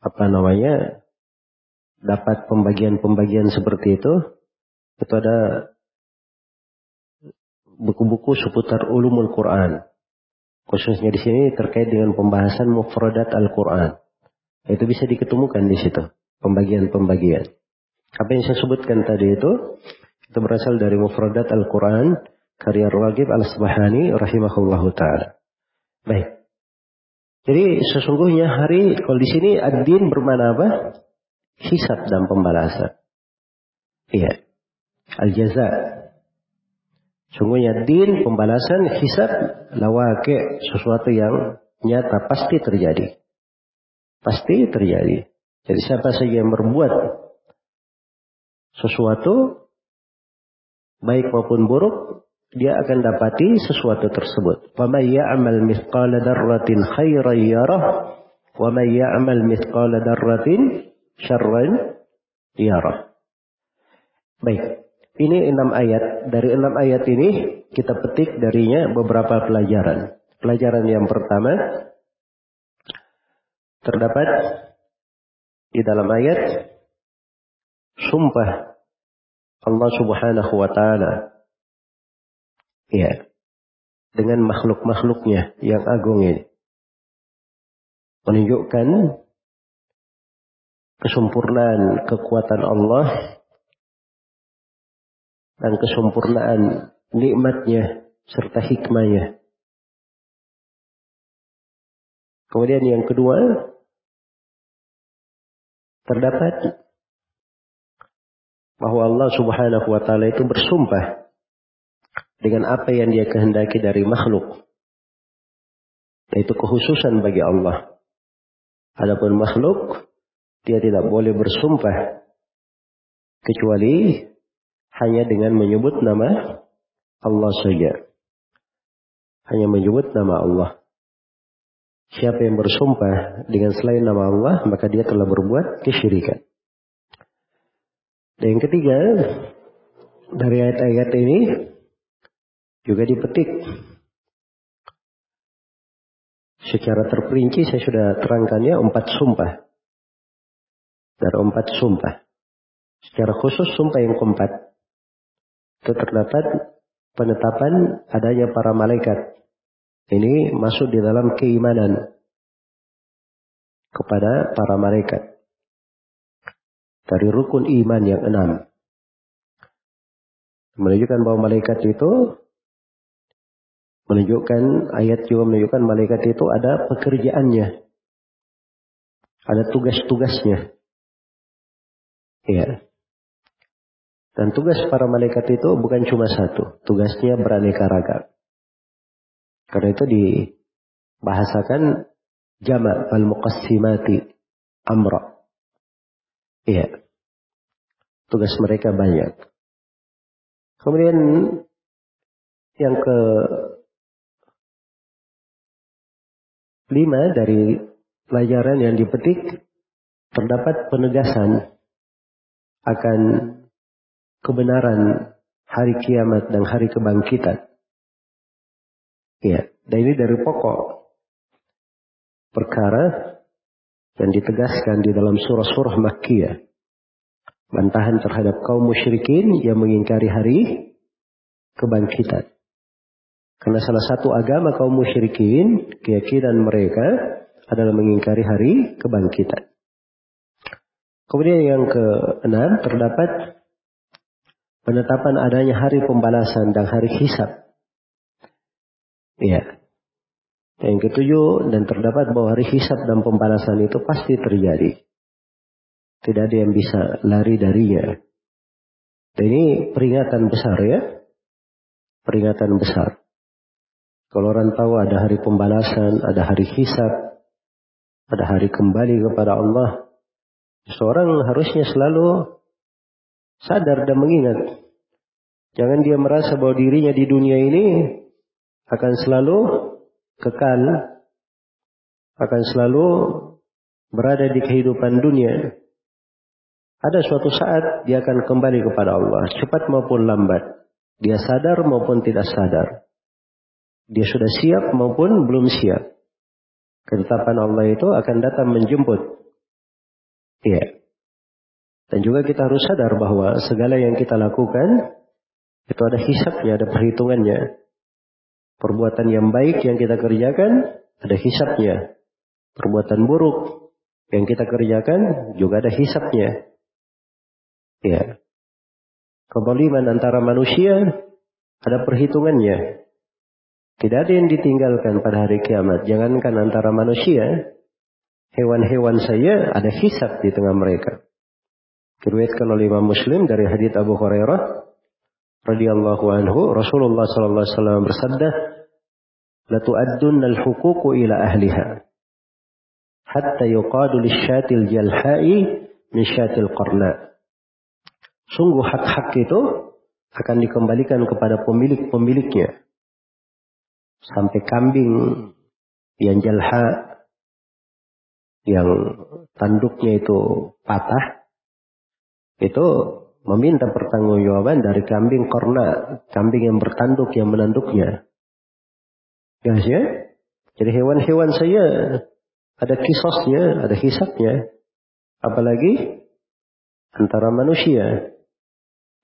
apa namanya dapat pembagian-pembagian seperti itu, itu ada buku-buku seputar ulumul Quran. Khususnya di sini terkait dengan pembahasan mufradat Al-Quran. Itu bisa diketemukan di situ. Pembagian-pembagian. Apa yang saya sebutkan tadi itu, itu berasal dari mufradat Al-Quran, karya Ragib Al-Subhani rahimahullahu ta'ala. Baik. Jadi sesungguhnya hari, kalau di sini ad-din bermana apa? Hisab dan pembalasan. Iya. Al-jaza Sungguhnya din, pembalasan, hisab, lawake, sesuatu yang nyata pasti terjadi. Pasti terjadi. Jadi siapa saja yang berbuat sesuatu, baik maupun buruk, dia akan dapati sesuatu tersebut. وَمَنْ يَعْمَلْ مِثْقَالَ دَرَّةٍ خَيْرًا يَرَهُ وَمَنْ يَعْمَلْ مِثْقَالَ دَرَّةٍ شَرًّا يَرَهُ Baik. Ini enam ayat. Dari enam ayat ini kita petik darinya beberapa pelajaran. Pelajaran yang pertama terdapat di dalam ayat sumpah Allah Subhanahu wa taala. Ya. Dengan makhluk-makhluknya yang agung ini. Menunjukkan kesempurnaan kekuatan Allah dan kesempurnaan nikmatnya serta hikmahnya. Kemudian yang kedua, terdapat bahwa Allah Subhanahu wa taala itu bersumpah dengan apa yang dia kehendaki dari makhluk. Yaitu kekhususan bagi Allah. Adapun makhluk dia tidak boleh bersumpah kecuali hanya dengan menyebut nama Allah saja. Hanya menyebut nama Allah. Siapa yang bersumpah dengan selain nama Allah, maka dia telah berbuat kesyirikan. Dan yang ketiga, dari ayat-ayat ini juga dipetik secara terperinci saya sudah terangkannya empat sumpah. Dari empat sumpah. Secara khusus sumpah yang keempat. Itu terdapat penetapan adanya para malaikat ini masuk di dalam keimanan kepada para malaikat. Dari rukun iman yang enam. Menunjukkan bahwa malaikat itu menunjukkan ayat juga menunjukkan malaikat itu ada pekerjaannya. Ada tugas-tugasnya. Ya. Dan tugas para malaikat itu bukan cuma satu. Tugasnya beraneka ragam. Karena itu dibahasakan jama' al-muqassimati amra. Iya. Tugas mereka banyak. Kemudian yang ke lima dari pelajaran yang dipetik terdapat penegasan akan kebenaran hari kiamat dan hari kebangkitan. Ya, dan ini dari pokok perkara yang ditegaskan di dalam surah-surah Makkiyah. Bantahan terhadap kaum musyrikin yang mengingkari hari kebangkitan. Karena salah satu agama kaum musyrikin, keyakinan mereka adalah mengingkari hari kebangkitan. Kemudian yang keenam terdapat penetapan adanya hari pembalasan dan hari hisab Iya. Yang ketujuh, dan terdapat bahwa hari hisab dan pembalasan itu pasti terjadi. Tidak ada yang bisa lari darinya. Dan ini peringatan besar ya. Peringatan besar. Kalau orang tahu ada hari pembalasan, ada hari hisab, ada hari kembali kepada Allah, seorang harusnya selalu sadar dan mengingat. Jangan dia merasa bahwa dirinya di dunia ini akan selalu kekal, akan selalu berada di kehidupan dunia. Ada suatu saat dia akan kembali kepada Allah, cepat maupun lambat. Dia sadar maupun tidak sadar. Dia sudah siap maupun belum siap. Ketetapan Allah itu akan datang menjemput. Iya. Dan juga kita harus sadar bahwa segala yang kita lakukan itu ada hisapnya, ada perhitungannya. Perbuatan yang baik yang kita kerjakan ada hisapnya. Perbuatan buruk yang kita kerjakan juga ada hisapnya. Ya. Kebaliman antara manusia ada perhitungannya. Tidak ada yang ditinggalkan pada hari kiamat. Jangankan antara manusia, hewan-hewan saja ada hisap di tengah mereka. Diriwayatkan oleh Imam Muslim dari hadits Abu Hurairah radhiyallahu anhu Rasulullah sallallahu alaihi wasallam bersabda la tu'addunna al-huquq ila ahliha hatta yuqadu lisyatil jalha'i min syatil qarna sungguh hak-hak itu akan dikembalikan kepada pemilik-pemiliknya sampai kambing yang jalha yang tanduknya itu patah itu meminta pertanggungjawaban dari kambing korna, kambing yang bertanduk yang menanduknya. Ya, ya? Jadi hewan-hewan saya ada kisosnya, ada hisapnya. Apalagi antara manusia.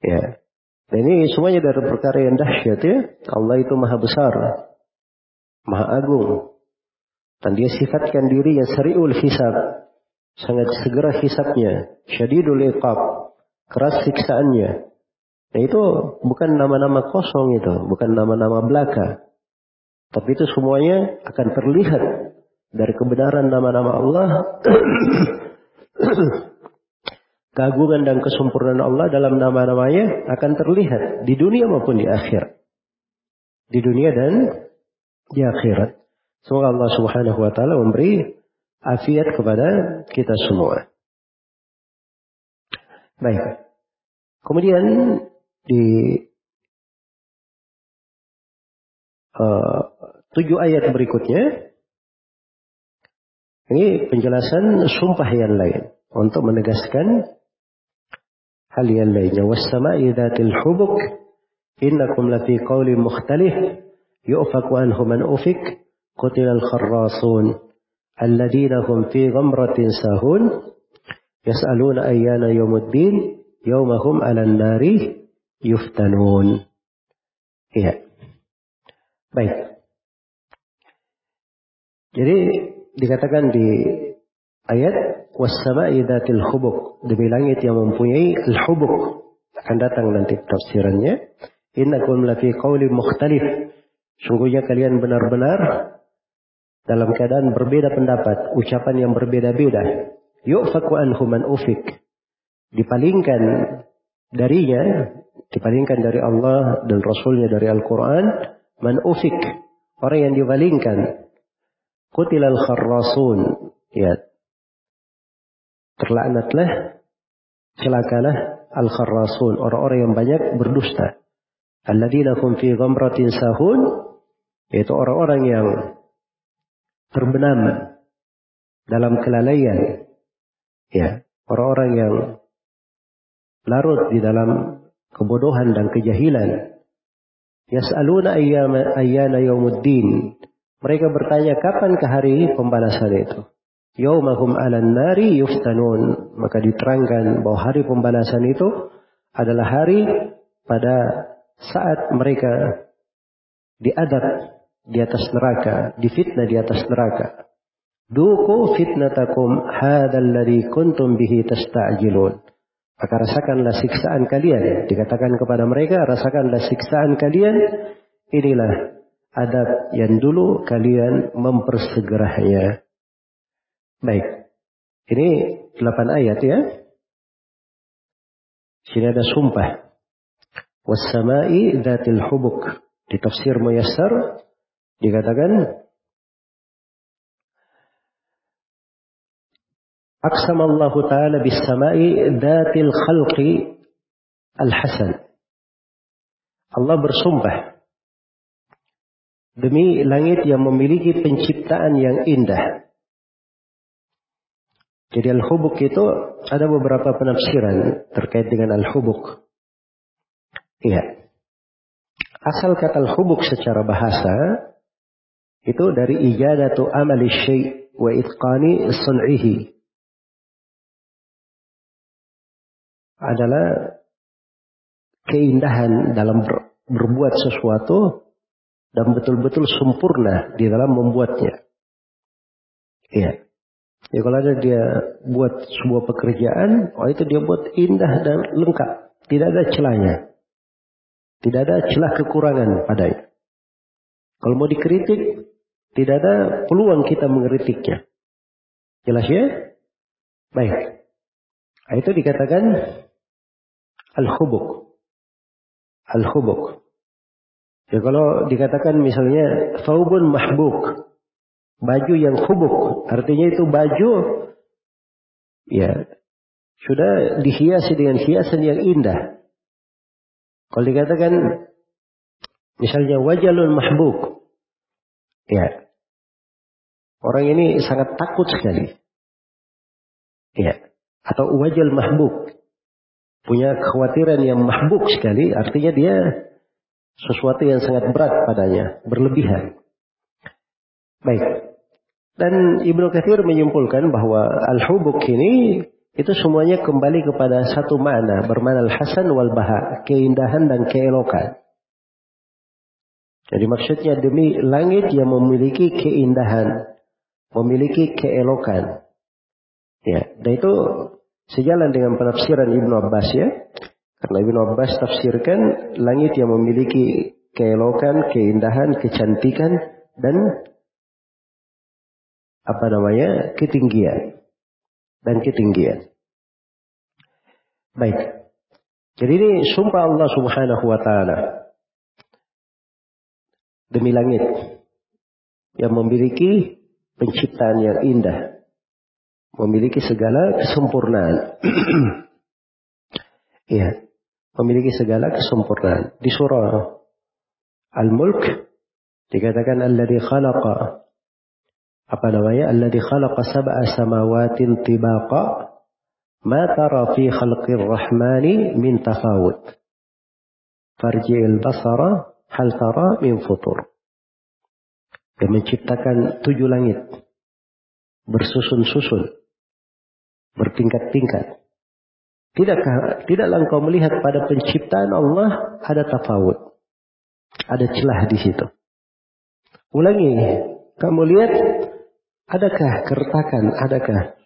Ya. Dan ini semuanya dari perkara yang dahsyat ya. Allah itu maha besar. Maha agung. Dan dia sifatkan diri yang seriul hisab. Sangat segera hisapnya. Syadidul iqab keras siksaannya. Nah itu bukan nama-nama kosong itu, bukan nama-nama belaka. Tapi itu semuanya akan terlihat dari kebenaran nama-nama Allah. Keagungan dan kesempurnaan Allah dalam nama-namanya akan terlihat di dunia maupun di akhir. Di dunia dan di akhirat. Semoga Allah Subhanahu wa taala memberi afiat kepada kita semua. Baik. Kemudian di uh, tujuh ayat berikutnya ini penjelasan sumpah yang lain untuk menegaskan hal yang lainnya. Wassama'i dhatil hubuk innakum lafi qawli mukhtalif yu'faku anhu man ufik qutilal kharrasun alladina hum fi ghamratin sahun yas'aluna ayyana yawmuddin yawmahum 'alan nari yuftanun. Iya. Baik. Jadi dikatakan di ayat wassama'i dzatil hubuk demi langit yang mempunyai al-hubuk akan datang nanti tafsirannya innakum lafi qaulin mukhtalif sungguhnya kalian benar-benar dalam keadaan berbeda pendapat ucapan yang berbeda-beda. Yu'faku anhu man ufik dipalingkan darinya dipalingkan dari Allah dan Rasulnya dari Al-Quran man ufik orang yang dipalingkan kutilal kharrasun. Ya. Terlaknatlah celakalah al-kharrasun. Orang-orang yang banyak berdusta. Alladzina hum fi ghamratin sahun yaitu orang-orang yang terbenam dalam kelalaian. Ya orang-orang yang larut di dalam kebodohan dan kejahilan. Yas'aluna ayyama ayyana yaumuddin mereka bertanya kapan ke hari pembalasan itu? Yaumahum 'alan nari yuftanun. Maka diterangkan bahwa hari pembalasan itu adalah hari pada saat mereka diadab di atas neraka, difitnah di atas neraka. Duku fitnatakum hadzal ladzi kuntum bihi tasta'jilun. Maka rasakanlah siksaan kalian. Dikatakan kepada mereka, rasakanlah siksaan kalian. Inilah adab yang dulu kalian mempersegerahnya. Baik. Ini delapan ayat ya. Sini ada sumpah. Wassama'i dhatil hubuk. Di tafsir Muyassar dikatakan Aqsam Allah Ta'ala bis sama'i dhatil khalqi al-hasan. Allah bersumpah demi langit yang memiliki penciptaan yang indah. Jadi al-hubuk itu ada beberapa penafsiran terkait dengan al-hubuk. Iya. Asal kata al-hubuk secara bahasa itu dari ijadatu amali syai' wa itqani sun'ihi. Adalah keindahan dalam ber, berbuat sesuatu dan betul-betul sempurna di dalam membuatnya. Iya. Ya kalau ada dia buat sebuah pekerjaan, oh itu dia buat indah dan lengkap. Tidak ada celahnya. Tidak ada celah kekurangan padanya. Kalau mau dikritik, tidak ada peluang kita mengkritiknya. Jelas ya? Baik. Nah, itu dikatakan al-hubuk. Al-hubuk. Ya kalau dikatakan misalnya faubun mahbuk, baju yang hubuk. Artinya itu baju ya sudah dihiasi dengan hiasan yang indah. Kalau dikatakan misalnya wajalun mahbuk. Ya. Orang ini sangat takut sekali. Ya. Atau wajal mahbuk. Punya kekhawatiran yang mahbuk sekali. Artinya dia sesuatu yang sangat berat padanya. Berlebihan. Baik. Dan Ibnu Katsir menyimpulkan bahwa al-hubuk ini itu semuanya kembali kepada satu makna, bermakna al-hasan wal baha, keindahan dan keelokan. Jadi maksudnya demi langit yang memiliki keindahan, memiliki keelokan. Ya, dan itu sejalan dengan penafsiran Ibnu Abbas ya. Karena Ibnu Abbas tafsirkan langit yang memiliki keelokan, keindahan, kecantikan dan apa namanya ketinggian dan ketinggian. Baik. Jadi ini sumpah Allah Subhanahu wa taala demi langit yang memiliki penciptaan yang indah, memiliki segala kesempurnaan. Iya, memiliki segala kesempurnaan. Di surah Al-Mulk Dikatakan alladhi khalaqa apa namanya? Alladhi khalaqa sab'a samawatin tibaqa ma tara fi khalqir rahmani min tafawut. Farji'il basara hal tara min futur. Dia menciptakan tujuh langit. Bersusun-susun. Bertingkat-tingkat. Tidakkah, tidaklah engkau melihat pada penciptaan Allah ada tafawut. Ada celah di situ. Ulangi. Kamu lihat adakah keretakan, adakah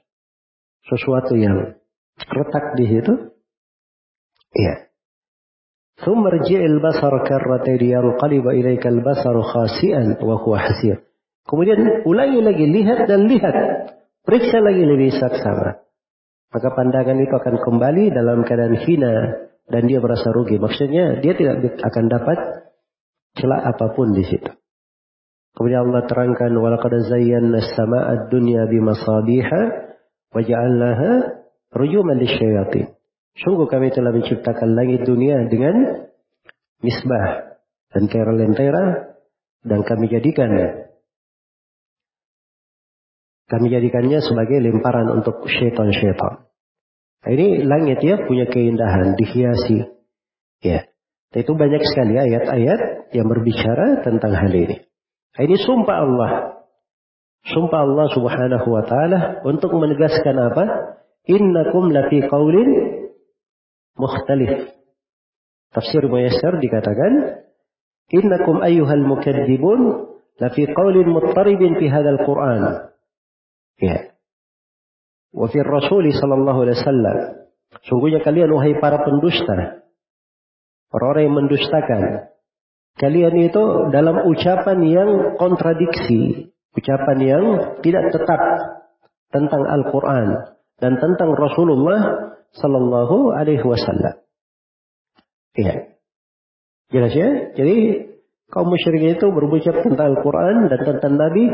sesuatu yang retak di situ? Iya. ثم ارجع البصر كرتين ينقلب إليك البصر خاسئا وهو حسير Kemudian ulangi lagi, lihat dan lihat. Periksa lagi lebih saksama. Maka pandangan itu akan kembali dalam keadaan hina dan dia merasa rugi. Maksudnya dia tidak akan dapat celah apapun di situ. Kemudian Allah terangkan walaqad zayyana as-samaa'a ad-dunya bimasabiha wa ja'alnaha rujuman lisyayatin. Sungguh kami telah menciptakan langit dunia dengan misbah dan lentera dan kami jadikan kami jadikannya sebagai lemparan untuk syaitan-syaitan. Nah, ini langit ya punya keindahan, dihiasi. Ya. Itu banyak sekali ayat-ayat yang berbicara tentang hal ini. Nah, ini sumpah Allah. Sumpah Allah subhanahu wa ta'ala untuk menegaskan apa? Innakum lafi qawlin mukhtalif. Tafsir Muyassar dikatakan, Innakum ayyuhal mukadzibun lafi qawlin muttaribin fi hadzal Qur'an. Ya. Wa fi Rasul sallallahu alaihi wasallam. Sungguhnya kalian wahai para pendusta. Orang-orang yang mendustakan. Kalian itu dalam ucapan yang kontradiksi. Ucapan yang tidak tetap tentang Al-Quran. Dan tentang Rasulullah Sallallahu Alaihi Wasallam. Iya. Jelas ya? Jadi kaum musyrik itu berucap tentang Al-Quran dan tentang Nabi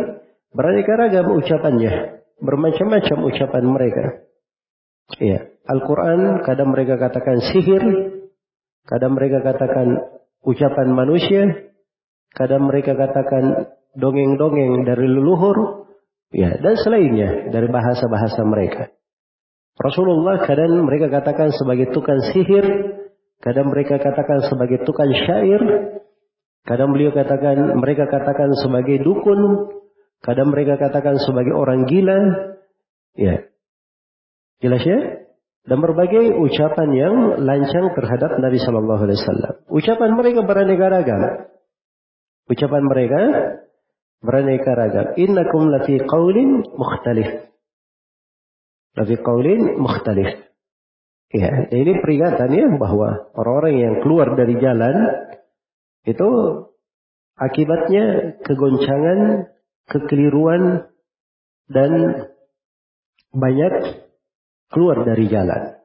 beraneka ragam ucapannya. Bermacam-macam ucapan mereka. Iya. Al-Quran kadang mereka katakan sihir. Kadang mereka katakan ucapan manusia. Kadang mereka katakan dongeng-dongeng dari leluhur. Ya, dan selainnya dari bahasa-bahasa mereka. Rasulullah kadang mereka katakan sebagai tukang sihir, kadang mereka katakan sebagai tukang syair, kadang beliau katakan mereka katakan sebagai dukun, kadang mereka katakan sebagai orang gila. Ya. Jelas ya? Dan berbagai ucapan yang lancang terhadap Nabi Shallallahu Alaihi Wasallam. Ucapan mereka beraneka ragam. Ucapan mereka beraneka ragam. Innakum lafi qawlin mukhtalif. Tapi kaulin mukhtalif. Ya, ini peringatan ya bahwa orang-orang yang keluar dari jalan itu akibatnya kegoncangan, kekeliruan dan banyak keluar dari jalan.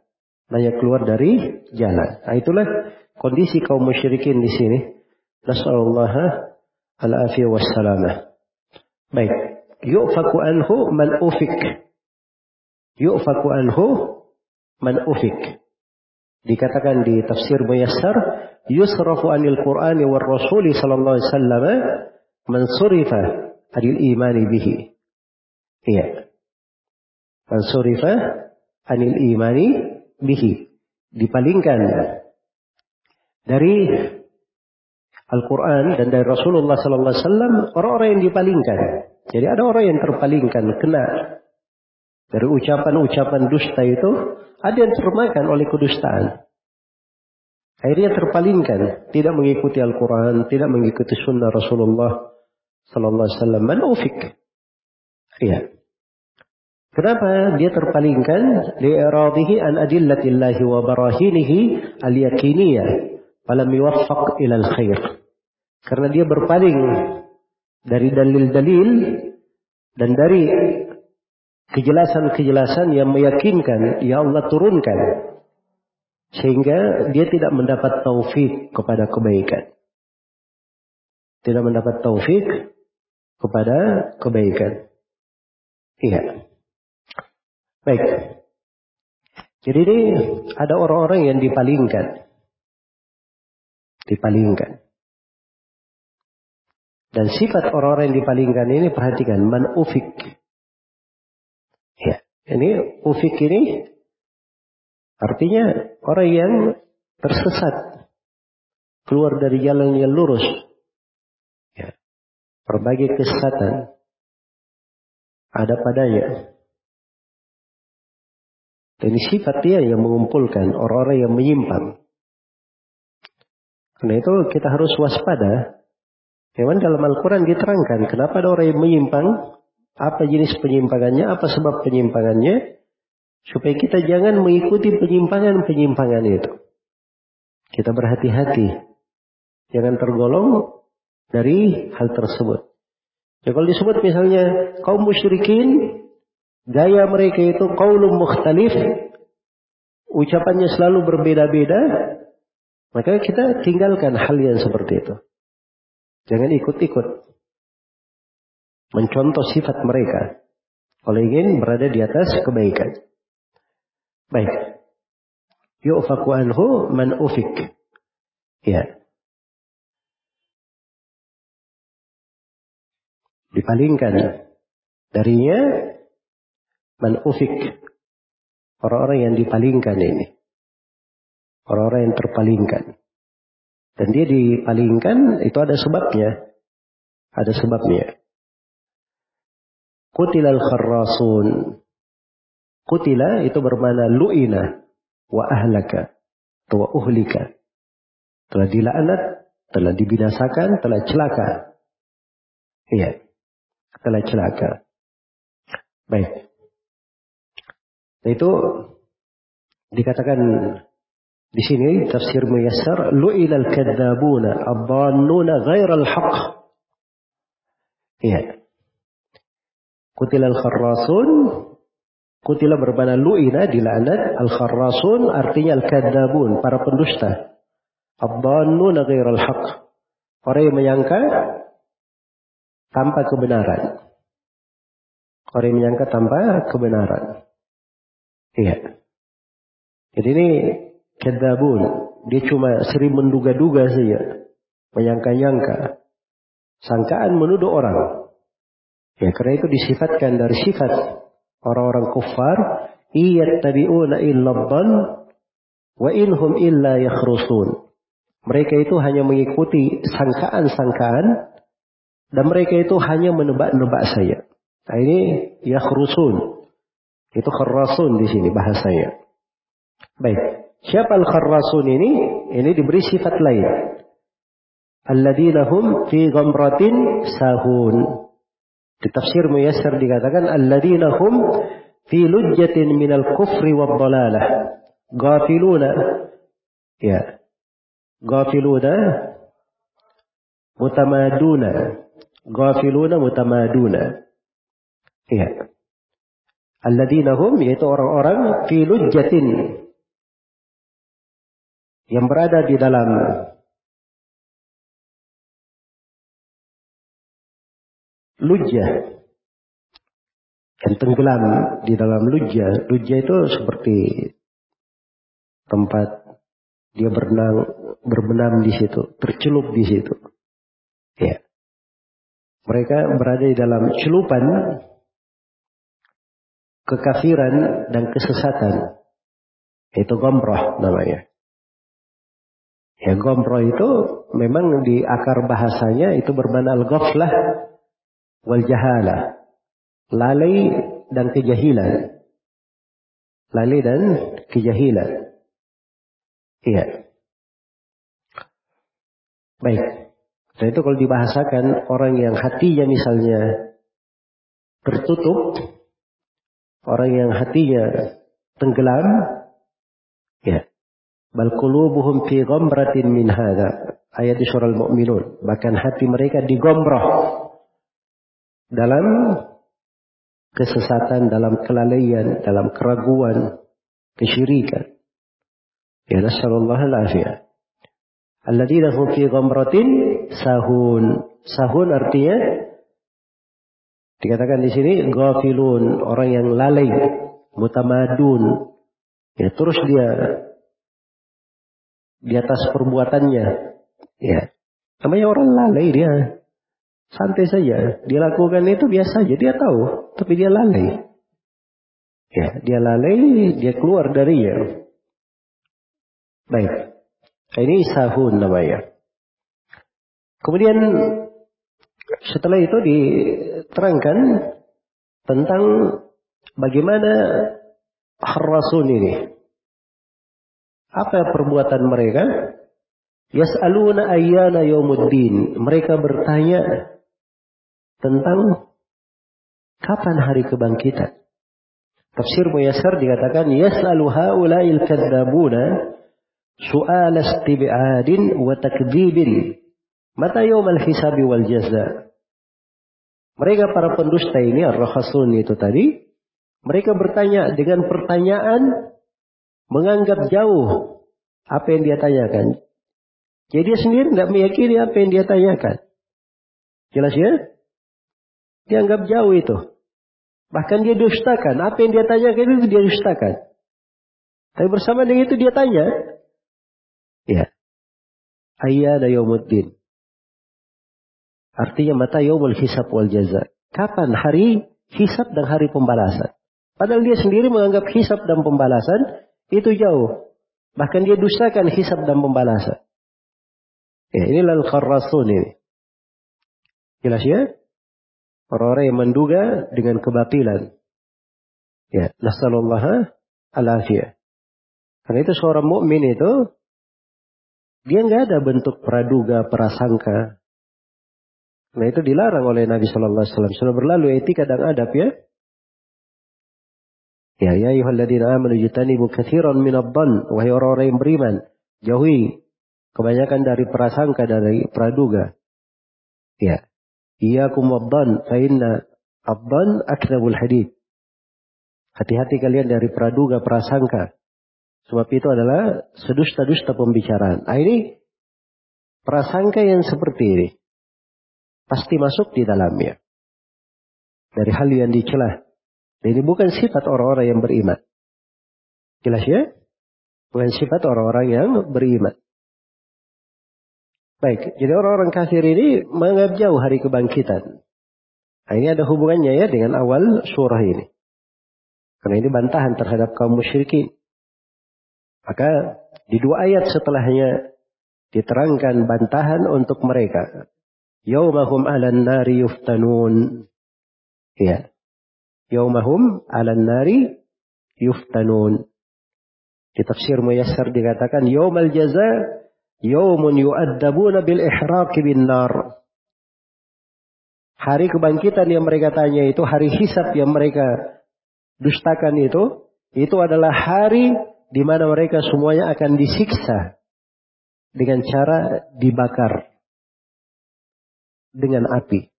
Banyak keluar dari jalan. Nah, itulah kondisi kaum musyrikin di sini. Nasallallahu al-afiyah wassalamah. Baik. Yu'faku anhu man ufik yu'faku anhu man ufik. Dikatakan di tafsir Muyassar, yusrafu anil Qur'ani war Rasuli sallallahu alaihi wasallam man surifa anil imani bihi. Iya. Man surifa anil imani bihi. Dipalingkan dari Al-Quran dan dari Rasulullah Sallallahu Alaihi Wasallam orang-orang yang dipalingkan. Jadi ada orang yang terpalingkan, kena dari ucapan-ucapan dusta itu, ada yang termakan oleh kedustaan. Akhirnya terpalingkan, tidak mengikuti Al-Quran, tidak mengikuti sunnah Rasulullah Sallallahu Alaihi Wasallam. Man ufik. Iya. Kenapa dia terpalingkan? Li'iradihi an adillatillahi wa barahinihi al-yakiniyah. Falam yuwaffaq ilal khair. Karena dia berpaling dari dalil-dalil dan dari kejelasan-kejelasan yang meyakinkan ya Allah turunkan. Sehingga dia tidak mendapat taufik kepada kebaikan. Tidak mendapat taufik kepada kebaikan. Iya. Baik. Jadi ini ada orang-orang yang dipalingkan. Dipalingkan. Dan sifat orang-orang yang dipalingkan ini perhatikan man ufik. Ini ufik ini artinya orang yang tersesat keluar dari jalan yang lurus. Ya. Berbagai kesesatan ada padanya. Dan sifat dia yang mengumpulkan orang-orang yang menyimpang. Karena itu kita harus waspada. Memang dalam Al-Quran diterangkan kenapa ada orang yang menyimpang, apa jenis penyimpangannya, apa sebab penyimpangannya, supaya kita jangan mengikuti penyimpangan-penyimpangan itu. Kita berhati-hati. Jangan tergolong dari hal tersebut. Ya kalau disebut misalnya kaum musyrikin Gaya mereka itu qaulun mukhtalif, ucapannya selalu berbeda-beda, maka kita tinggalkan hal yang seperti itu. Jangan ikut-ikut. Mencontoh sifat mereka. Kalau ingin berada di atas kebaikan. Baik. Yu'faku anhu man ufik. Ya. Dipalingkan darinya man ufik. Orang-orang yang dipalingkan ini. Orang-orang yang terpalingkan. Dan dia dipalingkan itu ada sebabnya. Ada sebabnya. Kutilal kharrasun. Kutila itu bermana lu'ina wa ahlaka wa uhlika. Telah dilaknat, telah dibinasakan, telah celaka. Iya. Telah celaka. Baik. Itu dikatakan di sini tafsir muyassar lu'ila al-kadzabuna ghairal haqq. Iya. Kutila al-kharrasun Kutila bermana lu'ina dilaknat al-kharrasun artinya al-kadzabun para pendusta. Ad-dannuna ghairal haqq. Orang yang menyangka tanpa kebenaran. Orang yang menyangka tanpa kebenaran. Iya. Jadi ini kedabun. Dia cuma sering menduga-duga saja. Menyangka-nyangka. Sangkaan menuduh orang. Ya karena itu disifatkan dari sifat orang-orang kufar. tabi'una illa dhan wa inhum illa yakhrusun. Mereka itu hanya mengikuti sangkaan-sangkaan dan mereka itu hanya menebak-nebak saja. Nah ini yakhrusun. Itu kharrasun di sini bahasanya. Baik. Siapa al-kharrasun ini? Ini diberi sifat lain. Alladzina hum fi ghamratin sahun. Di tafsir muyassar dikatakan alladzina hum fi lujjatin minal kufri wad dalalah. Gafiluna. Ya. Gafiluna mutamaduna. Gafiluna mutamaduna. Ya. Alladzina hum yaitu orang-orang fi lujjatin yang berada di dalam lujjah yang tenggelam di dalam lujjah. Lujjah itu seperti tempat dia berenang, berbenam di situ, tercelup di situ. Ya. Mereka berada di dalam celupan kekafiran dan kesesatan. Itu gomroh namanya. Ya gomroh itu memang di akar bahasanya itu bermakna al-ghaflah wal jahala. Lalai dan kejahilan. Lalai dan kejahilan. Iya. Baik. Dan itu kalau dibahasakan orang yang hatinya misalnya tertutup Orang yang hatinya tenggelam, ya. Bal qulubuhum fi ghamratin min hadha. Ayat surah Al-Mu'minun. Bahkan hati mereka digomroh dalam kesesatan, dalam kelalaian, dalam keraguan, kesyirikan. Ya nasallallahu al-afiyah. Alladzina hum fi ghamratin sahun. Sahun artinya Dikatakan di sini ghafilun, orang yang lalai, mutamadun. Ya, terus dia di atas perbuatannya. Ya. Namanya orang lalai dia. Santai saja. Dia lakukan itu biasa aja. Dia tahu. Tapi dia lalai. Ya, dia lalai, dia keluar dari ya. Baik. Ini sahun namanya. Kemudian setelah itu diterangkan tentang bagaimana Harrasun ini. Apa perbuatan mereka? Yas'aluna ayyana yaumuddin. Mereka bertanya tentang kapan hari kebangkitan. Tafsir Muyassar dikatakan yas'alu haula'il kadzabuna su'al istib'adin wa takdzibin. Mata yaumal hisabi wal jaza. Mereka para pendusta ini ar-rahasun itu tadi mereka bertanya dengan pertanyaan menganggap jauh apa yang dia tanyakan. Jadi dia sendiri tidak meyakini apa yang dia tanyakan. Jelas ya? Dianggap jauh itu. Bahkan dia dustakan. Apa yang dia tanyakan itu dia dustakan. Tapi bersama dengan itu dia tanya. Ya. Ayyana yawmuddin. Artinya mata yaumul hisab wal jaza. Kapan hari hisab dan hari pembalasan? Padahal dia sendiri menganggap hisab dan pembalasan itu jauh. Bahkan dia dustakan hisab dan pembalasan. Ya, inilah al-kharrasun ini. Jelas ya? Orang-orang yang menduga dengan kebatilan. Ya, nasallallahu alafiyah. Karena itu seorang mukmin itu dia nggak ada bentuk praduga, prasangka. Nah itu dilarang oleh Nabi Shallallahu Alaihi Wasallam. Sudah berlalu etika dan adab ya. Ya, ya ayyuhalladzina amanu jitanibu katsiran minadh-dhann wahai orang-orang yang beriman, jauhi kebanyakan dari prasangka dari praduga. Ya. Iyyakum wadh-dhann fa inna adh-dhann akdzabul hadith. Hati-hati kalian dari praduga prasangka. Sebab itu adalah sedusta-dusta pembicaraan. Nah, ini prasangka yang seperti ini pasti masuk di dalamnya. Dari hal yang dicela ini bukan sifat orang-orang yang beriman. Jelas ya? Bukan sifat orang-orang yang beriman. Baik, jadi orang-orang kafir ini menganggap jauh hari kebangkitan. Nah, ini ada hubungannya ya dengan awal surah ini. Karena ini bantahan terhadap kaum musyrikin. Maka di dua ayat setelahnya diterangkan bantahan untuk mereka. Yaumahum alan nari yuftanun. Ya yaumahum 'alan nari yuftanun. Di tafsir Muyassar dikatakan yaumal jaza yaumun yu'addabuna bil ihraq bin nar. Hari kebangkitan yang mereka tanya itu, hari hisab yang mereka dustakan itu, itu adalah hari di mana mereka semuanya akan disiksa dengan cara dibakar dengan api.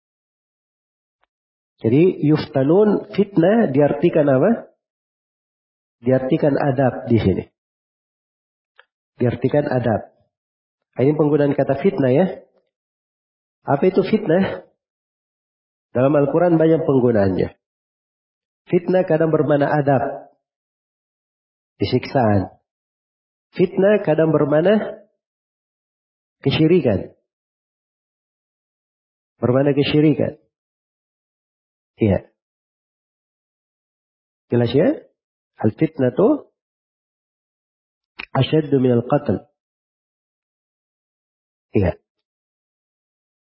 Jadi yuftanun fitnah diartikan apa? Diartikan adab di sini. Diartikan adab. Ini penggunaan kata fitnah ya. Apa itu fitnah? Dalam Al-Quran banyak penggunaannya. Fitnah kadang bermana adab. Disiksaan. Fitnah kadang bermana kesyirikan. Bermana kesyirikan. Iya. Jelas ya? Al-fitnatu asyaddu min al-qatl. Iya.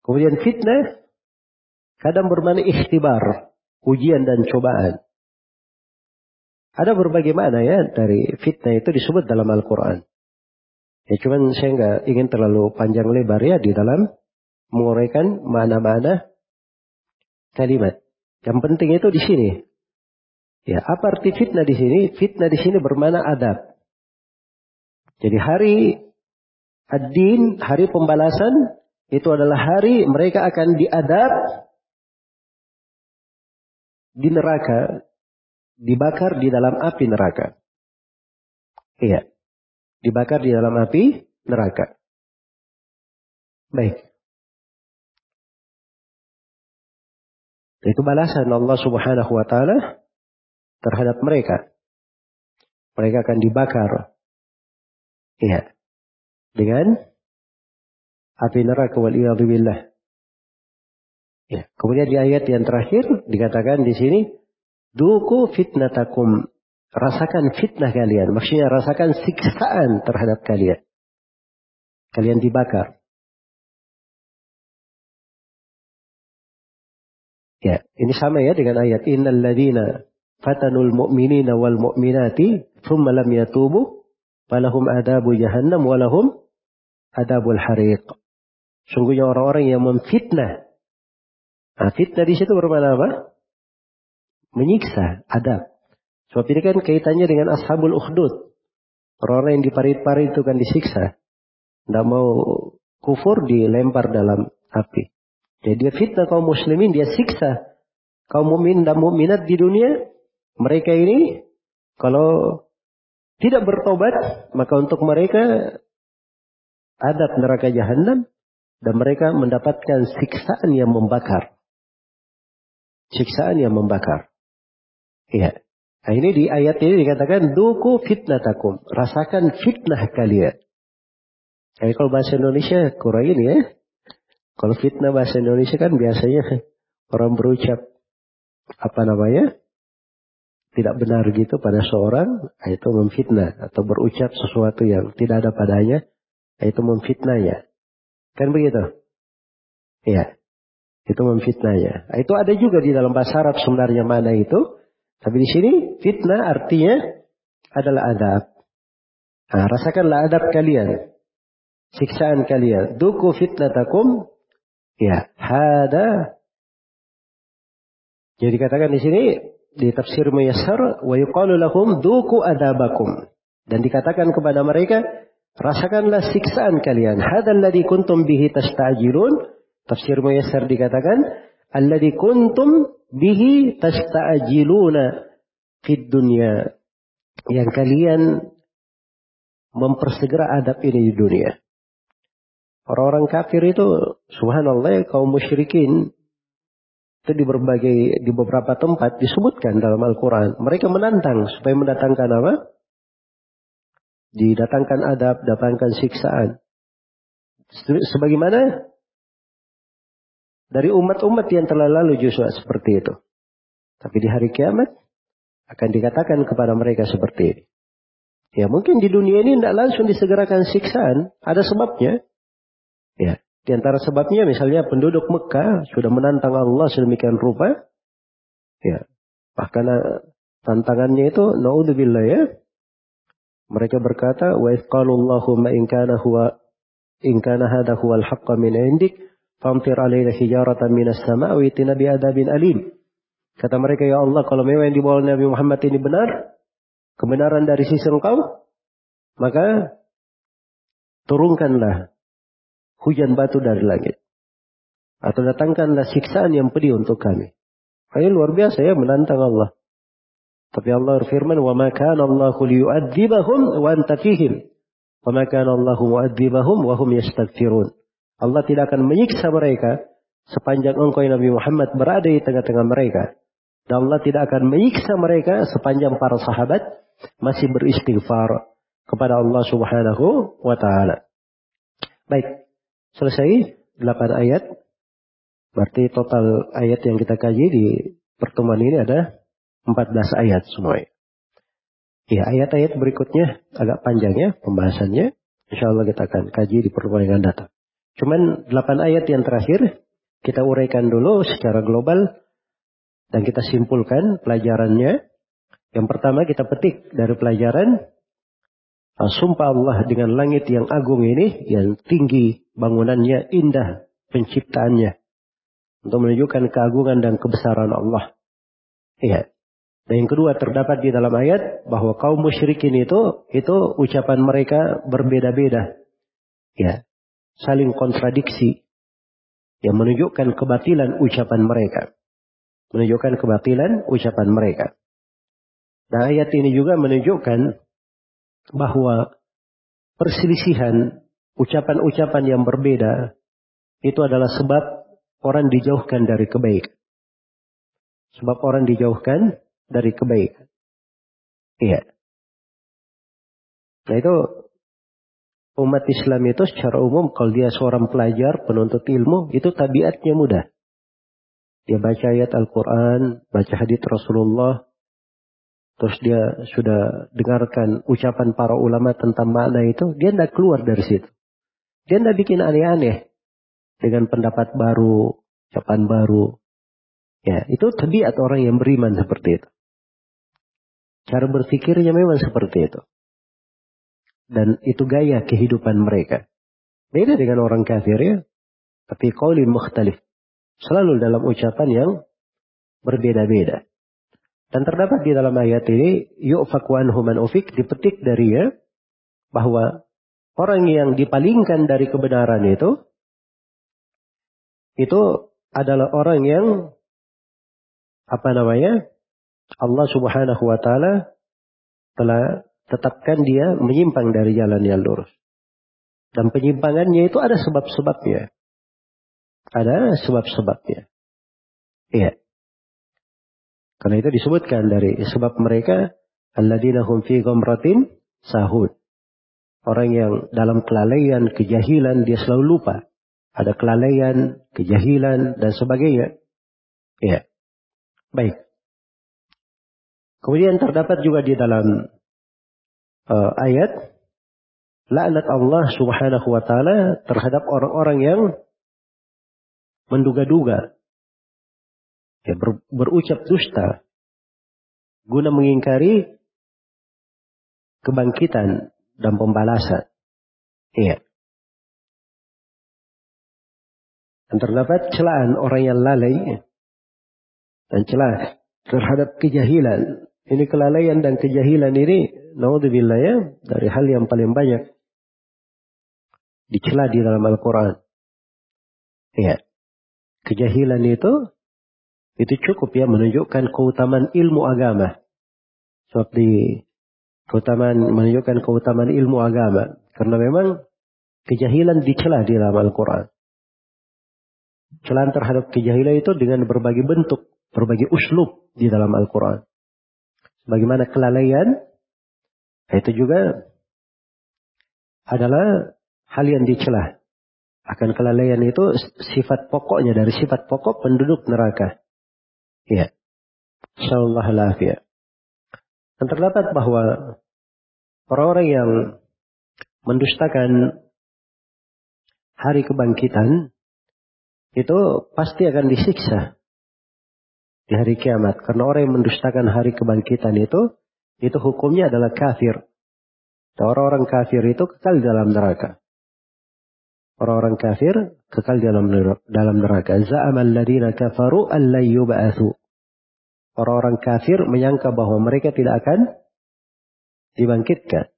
Kemudian fitnah kadang bermakna ikhtibar, ujian dan cobaan. Ada berbagai makna ya dari fitnah itu disebut dalam Al-Quran. Ya cuman saya nggak ingin terlalu panjang lebar ya di dalam menguraikan mana-mana kalimat. Yang penting itu di sini. Ya, apa arti fitnah di sini? Fitnah di sini bermana adab. Jadi hari ad-din, hari pembalasan itu adalah hari mereka akan diadab di neraka, dibakar di dalam api neraka. Iya. Dibakar di dalam api neraka. Baik. Itu balasan Allah Subhanahu wa taala terhadap mereka. Mereka akan dibakar. Iya. Dengan api neraka wal billah. Ya. Kemudian di ayat yang terakhir dikatakan di sini, duku fitnatakum. Rasakan fitnah kalian. Maksudnya rasakan siksaan terhadap kalian. Kalian dibakar. Ya, ini sama ya dengan ayat innal ladina fatanul mu'minina wal mu'minati thumma lam yatubu falahum adabu jahannam walahum adabul hariq. Sungguhnya orang-orang yang memfitnah. Nah, fitnah di situ bermakna apa? Menyiksa, adab. Sebab ini kan kaitannya dengan ashabul ukhdud. Orang-orang yang diparit-parit itu kan disiksa. Tidak mau kufur dilempar dalam api. Jadi dia fitnah kaum muslimin, dia siksa. Kaum mukmin dan mukminat di dunia, mereka ini kalau tidak bertobat, maka untuk mereka adab neraka jahanam dan mereka mendapatkan siksaan yang membakar. Siksaan yang membakar. Iya. Nah ini di ayat ini dikatakan duku fitnatakum. Rasakan fitnah kalian. Jadi kalau bahasa Indonesia kurang ini ya. Kalau fitnah bahasa Indonesia kan biasanya orang berucap apa namanya? Tidak benar gitu pada seorang, itu memfitnah atau berucap sesuatu yang tidak ada padanya, itu memfitnahnya. Kan begitu? Iya. Itu memfitnahnya. Itu ada juga di dalam bahasa Arab sebenarnya mana itu. Tapi di sini fitnah artinya adalah adab. Nah, rasakanlah adab kalian. Siksaan kalian. Duku fitnatakum. Ya, hada. Jadi katakan di sini di tafsir Muyassar wa yuqalu lahum duku adabakum. Dan dikatakan kepada mereka, rasakanlah siksaan kalian. Hadzal ladzi kuntum bihi tastajilun. Tafsir Muyassar dikatakan, alladzi kuntum bihi tastajiluna fid dunya. Yang kalian mempersegera adab ini di dunia. Orang-orang kafir itu, subhanallah, kaum musyrikin, itu di berbagai, di beberapa tempat disebutkan dalam Al-Quran. Mereka menantang supaya mendatangkan apa? Didatangkan adab, datangkan siksaan. Sebagaimana dari umat-umat yang telah lalu justru seperti itu. Tapi di hari kiamat akan dikatakan kepada mereka seperti ini. Ya mungkin di dunia ini tidak langsung disegerakan siksaan. Ada sebabnya. Ya. Di antara sebabnya misalnya penduduk Mekah sudah menantang Allah sedemikian rupa. Ya. Bahkan eh, tantangannya itu naudzubillah ya. Mereka berkata, "Wa Allahumma in kana huwa in kana hadha huwa al-haqqa min 'indik, famtir alaina hijaratan minas sama' wa itina bi adabin alim." Kata mereka, "Ya Allah, kalau memang yang dibawa Nabi Muhammad ini benar, kebenaran dari sisi Engkau, maka turunkanlah hujan batu dari langit. Atau datangkanlah siksaan yang pedih untuk kami. Ini luar biasa ya menantang Allah. Tapi Allah berfirman, "Wa ma kana Allahu liyu'adzibahum wa anta fihim." Wa ma kana Allahu mu'adzibahum wa hum yastaghfirun. Allah tidak akan menyiksa mereka sepanjang engkau ya Nabi Muhammad berada di tengah-tengah mereka. Dan Allah tidak akan menyiksa mereka sepanjang para sahabat masih beristighfar kepada Allah Subhanahu wa taala. Baik. Selesai 8 ayat. Berarti total ayat yang kita kaji di pertemuan ini ada 14 ayat semua. Ya, ayat-ayat berikutnya agak panjang ya pembahasannya. Insya Allah kita akan kaji di pertemuan yang datang. Cuman 8 ayat yang terakhir kita uraikan dulu secara global dan kita simpulkan pelajarannya. Yang pertama kita petik dari pelajaran Ah, sumpah Allah dengan langit yang agung ini, yang tinggi bangunannya, indah penciptaannya. Untuk menunjukkan keagungan dan kebesaran Allah. Iya. Dan yang kedua terdapat di dalam ayat bahwa kaum musyrikin itu itu ucapan mereka berbeda-beda. Ya. Saling kontradiksi. Yang menunjukkan kebatilan ucapan mereka. Menunjukkan kebatilan ucapan mereka. Dan ayat ini juga menunjukkan bahwa perselisihan ucapan-ucapan yang berbeda itu adalah sebab orang dijauhkan dari kebaikan. Sebab orang dijauhkan dari kebaikan. Iya. Nah itu umat Islam itu secara umum kalau dia seorang pelajar penuntut ilmu itu tabiatnya mudah. Dia baca ayat Al-Quran, baca hadits Rasulullah, terus dia sudah dengarkan ucapan para ulama tentang makna itu, dia tidak keluar dari situ. Dia tidak bikin aneh-aneh dengan pendapat baru, ucapan baru. Ya, itu tabiat orang yang beriman seperti itu. Cara berpikirnya memang seperti itu. Dan itu gaya kehidupan mereka. Beda dengan orang kafir ya. Tapi qaulin mukhtalif. Selalu dalam ucapan yang berbeda-beda. Dan terdapat di dalam ayat ini, yu'fak anhu man ufik, dipetik dari ya, bahwa orang yang dipalingkan dari kebenaran itu, itu adalah orang yang, apa namanya, Allah subhanahu wa ta'ala telah tetapkan dia menyimpang dari jalan yang lurus. Dan penyimpangannya itu ada sebab-sebabnya. Ada sebab-sebabnya. Iya. Karena itu disebutkan dari sebab mereka alladzina hum fi ghamratin sahud. Orang yang dalam kelalaian, kejahilan dia selalu lupa. Ada kelalaian, kejahilan dan sebagainya. Iya. Baik. Kemudian terdapat juga di dalam uh, ayat laknat Allah Subhanahu wa taala terhadap orang-orang yang menduga-duga, ya, ber, berucap dusta, guna mengingkari kebangkitan dan pembalasan. Iya. Dan terdapat celaan orang yang lalai dan celah terhadap kejahilan. Ini kelalaian dan kejahilan ini, naudzubillah ya, dari hal yang paling banyak dicela di dalam Al-Quran. Iya kejahilan itu itu cukup ya menunjukkan keutamaan ilmu agama. Sebab di keutamaan menunjukkan keutamaan ilmu agama karena memang kejahilan dicela di dalam Al-Qur'an. Celaan terhadap kejahilan itu dengan berbagai bentuk, berbagai uslub di dalam Al-Qur'an. Bagaimana kelalaian itu juga adalah hal yang dicela akan kelalaian itu sifat pokoknya dari sifat pokok penduduk neraka. Ya. Insyaallah lafiyah. Dan terdapat bahwa orang-orang yang mendustakan hari kebangkitan itu pasti akan disiksa di hari kiamat. Karena orang yang mendustakan hari kebangkitan itu, itu hukumnya adalah kafir. Orang-orang kafir itu kekal dalam neraka orang-orang kafir kekal dalam dalam neraka. Za'amal ladina kafaru yub'atsu. Orang-orang kafir menyangka bahwa mereka tidak akan dibangkitkan.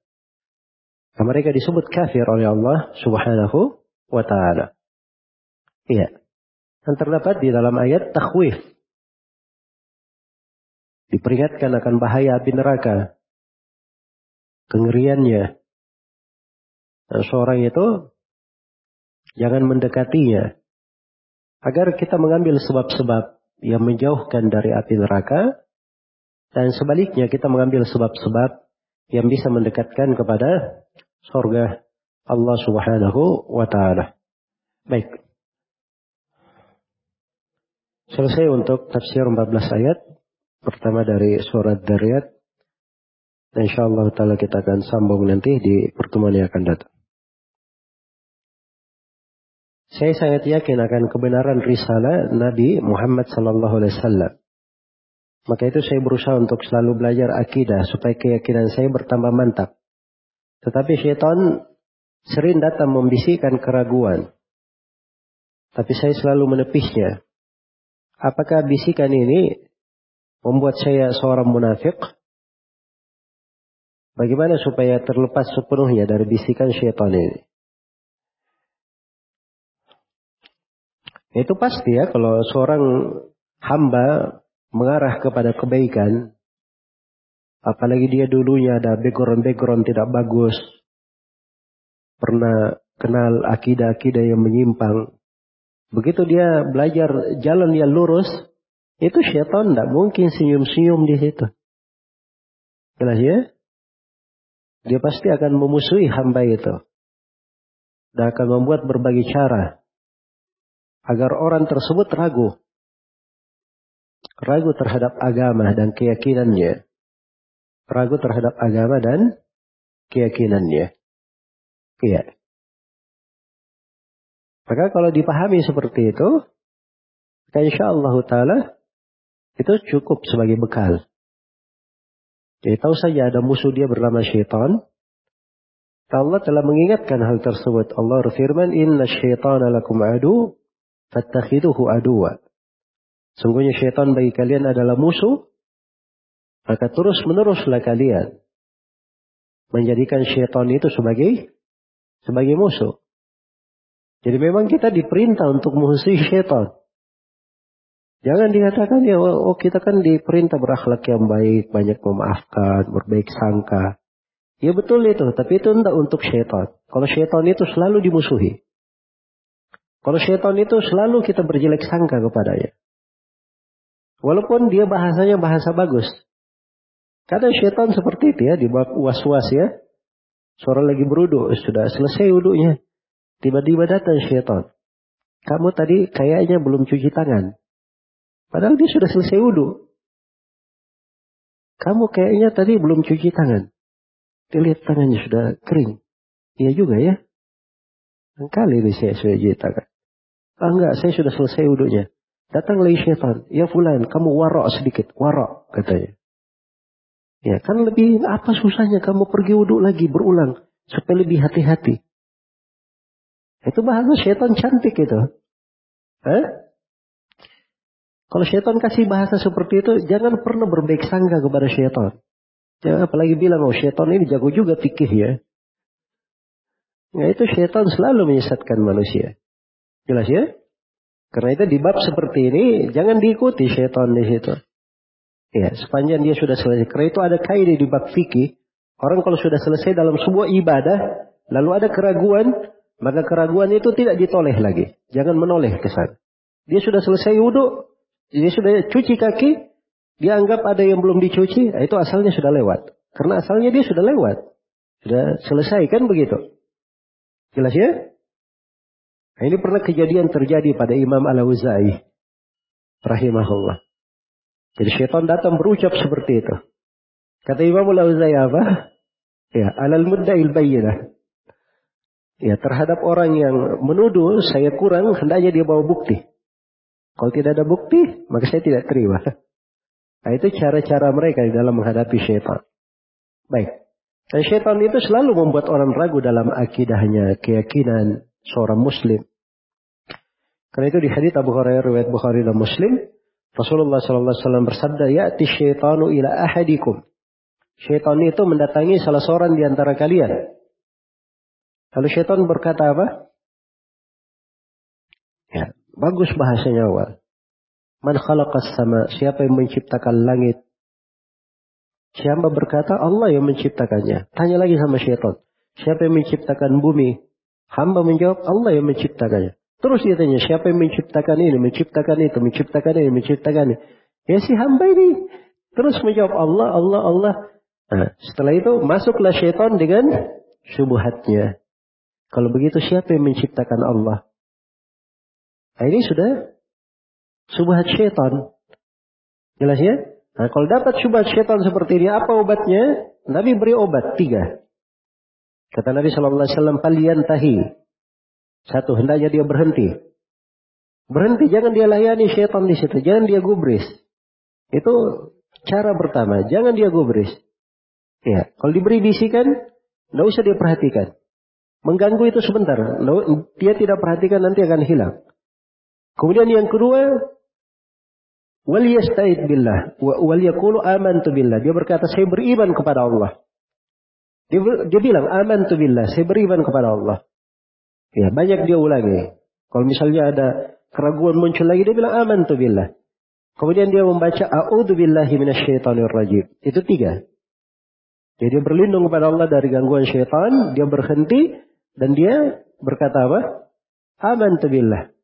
Mereka disebut kafir oleh Allah Subhanahu wa taala. Iya. Dan terdapat di dalam ayat takhwif. Diperingatkan akan bahaya api neraka. Kengeriannya. Dan seorang itu Jangan mendekatinya. Agar kita mengambil sebab-sebab yang menjauhkan dari api neraka. Dan sebaliknya kita mengambil sebab-sebab yang bisa mendekatkan kepada surga Allah subhanahu wa ta'ala. Baik. Selesai untuk tafsir 14 ayat. Pertama dari surat Dariyat. InsyaAllah ta'ala kita akan sambung nanti di pertemuan yang akan datang. Saya sangat yakin akan kebenaran risalah Nabi Muhammad sallallahu alaihi wasallam. Maka itu saya berusaha untuk selalu belajar akidah supaya keyakinan saya bertambah mantap. Tetapi syaitan sering datang membisikkan keraguan. Tapi saya selalu menepisnya. Apakah bisikan ini membuat saya seorang munafik? Bagaimana supaya terlepas sepenuhnya dari bisikan syaitan ini? Itu pasti ya kalau seorang hamba mengarah kepada kebaikan, apalagi dia dulunya ada background-background tidak bagus, pernah kenal akidah-akidah yang menyimpang. Begitu dia belajar jalan yang lurus, itu syaitan tidak mungkin senyum-senyum di situ. Jelas ya? Dia pasti akan memusuhi hamba itu. Dan akan membuat berbagai cara agar orang tersebut ragu ragu terhadap agama dan keyakinannya. Ragu terhadap agama dan keyakinannya. Iya. Maka kalau dipahami seperti itu, maka insya Allah Ta'ala itu cukup sebagai bekal. Jadi tahu saja ada musuh dia bernama syaitan. Allah telah mengingatkan hal tersebut. Allah berfirman, Inna syaitana lakum adu, fattakhiduhu aduwa. Sungguhnya syaitan bagi kalian adalah musuh, maka terus meneruslah kalian menjadikan syaitan itu sebagai sebagai musuh. Jadi memang kita diperintah untuk musuhi syaitan. Jangan dikatakan ya oh, oh kita kan diperintah berakhlak yang baik, banyak memaafkan, berbaik sangka. Ya betul itu, tapi itu tidak untuk syaitan. Kalau syaitan itu selalu dimusuhi. Kalau syaitan itu selalu kita berjelek sangka kepadanya. Walaupun dia bahasanya bahasa bagus. Kadang syaitan seperti itu ya, di was-was ya. Suara lagi beruduk, sudah selesai uduknya. Tiba-tiba datang syaitan. Kamu tadi kayaknya belum cuci tangan. Padahal dia sudah selesai wudhu. Kamu kayaknya tadi belum cuci tangan. Dilihat tangannya sudah kering. Iya juga ya. Kali ini saya sudah cuci tangan. Ah enggak, saya sudah selesai wudhunya. Datang lagi syaitan. Ya fulan, kamu warok sedikit. Warok, katanya. Ya kan lebih apa susahnya kamu pergi wudhu lagi berulang. Supaya lebih hati-hati. Itu bahasa syaitan cantik itu. Eh? Kalau syaitan kasih bahasa seperti itu, jangan pernah berbaik sangka kepada syaitan. Jangan apalagi bilang, oh syaitan ini jago juga fikih ya. Nah itu syaitan selalu menyesatkan manusia. Jelas ya? Karena itu di bab seperti ini, jangan diikuti syaitan di situ. Ya, sepanjang dia sudah selesai. Karena itu ada kaidah di bab fikih. Orang kalau sudah selesai dalam sebuah ibadah, lalu ada keraguan, maka keraguan itu tidak ditoleh lagi. Jangan menoleh ke sana. Dia sudah selesai wudhu, dia sudah cuci kaki, dia anggap ada yang belum dicuci, nah itu asalnya sudah lewat. Karena asalnya dia sudah lewat. Sudah selesai kan begitu. Jelas ya? Nah, ini pernah kejadian terjadi pada Imam Al-Awza'i. Rahimahullah. Jadi syaitan datang berucap seperti itu. Kata Imam Al-Awza'i apa? Ya, alal mudda'il bayyinah. Ya, terhadap orang yang menuduh saya kurang, hendaknya dia bawa bukti. Kalau tidak ada bukti, maka saya tidak terima. Nah, itu cara-cara mereka di dalam menghadapi syaitan. Baik. Dan syaitan itu selalu membuat orang ragu dalam akidahnya, keyakinan seorang muslim. Karena itu di hadits Abu Hurairah riwayat Bukhari dan Muslim, Rasulullah SAW bersabda, "Ya'ti syaitanu ila ahadikum." Syaitan itu mendatangi salah seorang di antara kalian. Lalu syaitan berkata apa? Bagus bahasanya awal. Man khalaqas sama, siapa yang menciptakan langit? Siapa berkata Allah yang menciptakannya. Tanya lagi sama syaitan. Siapa yang menciptakan bumi? Hamba menjawab Allah yang menciptakannya. Terus dia tanya, siapa yang menciptakan ini, menciptakan itu, menciptakan ini, menciptakan ini. Ya si hamba ini. Terus menjawab Allah, Allah, Allah. Nah, setelah itu masuklah syaitan dengan syubhatnya. Kalau begitu siapa yang menciptakan Allah? Nah, ini sudah subhat syaitan. Jelas ya? Nah, kalau dapat subhat syaitan seperti ini, apa obatnya? Nabi beri obat tiga. Kata Nabi Shallallahu Alaihi Wasallam, "Palian tahi." Satu, hendaknya dia berhenti. Berhenti, jangan dia layani syaitan di situ, jangan dia gubris. Itu cara pertama, jangan dia gubris. Ya, kalau diberi bisikan, tidak usah dia perhatikan. Mengganggu itu sebentar. Dia tidak perhatikan nanti akan hilang. Kemudian yang kedua, wal yasta'id billah wal yaqulu amantu billah. Dia berkata saya beriman kepada Allah. Dia, dia bilang amantu billah, saya beriman kepada Allah. Ya, banyak dia ulangi. Kalau misalnya ada keraguan muncul lagi dia bilang amantu billah. Kemudian dia membaca a'udzu billahi minasyaitonir rajim. Itu tiga. Jadi dia berlindung kepada Allah dari gangguan syaitan, dia berhenti, dan dia berkata apa? Aman billah.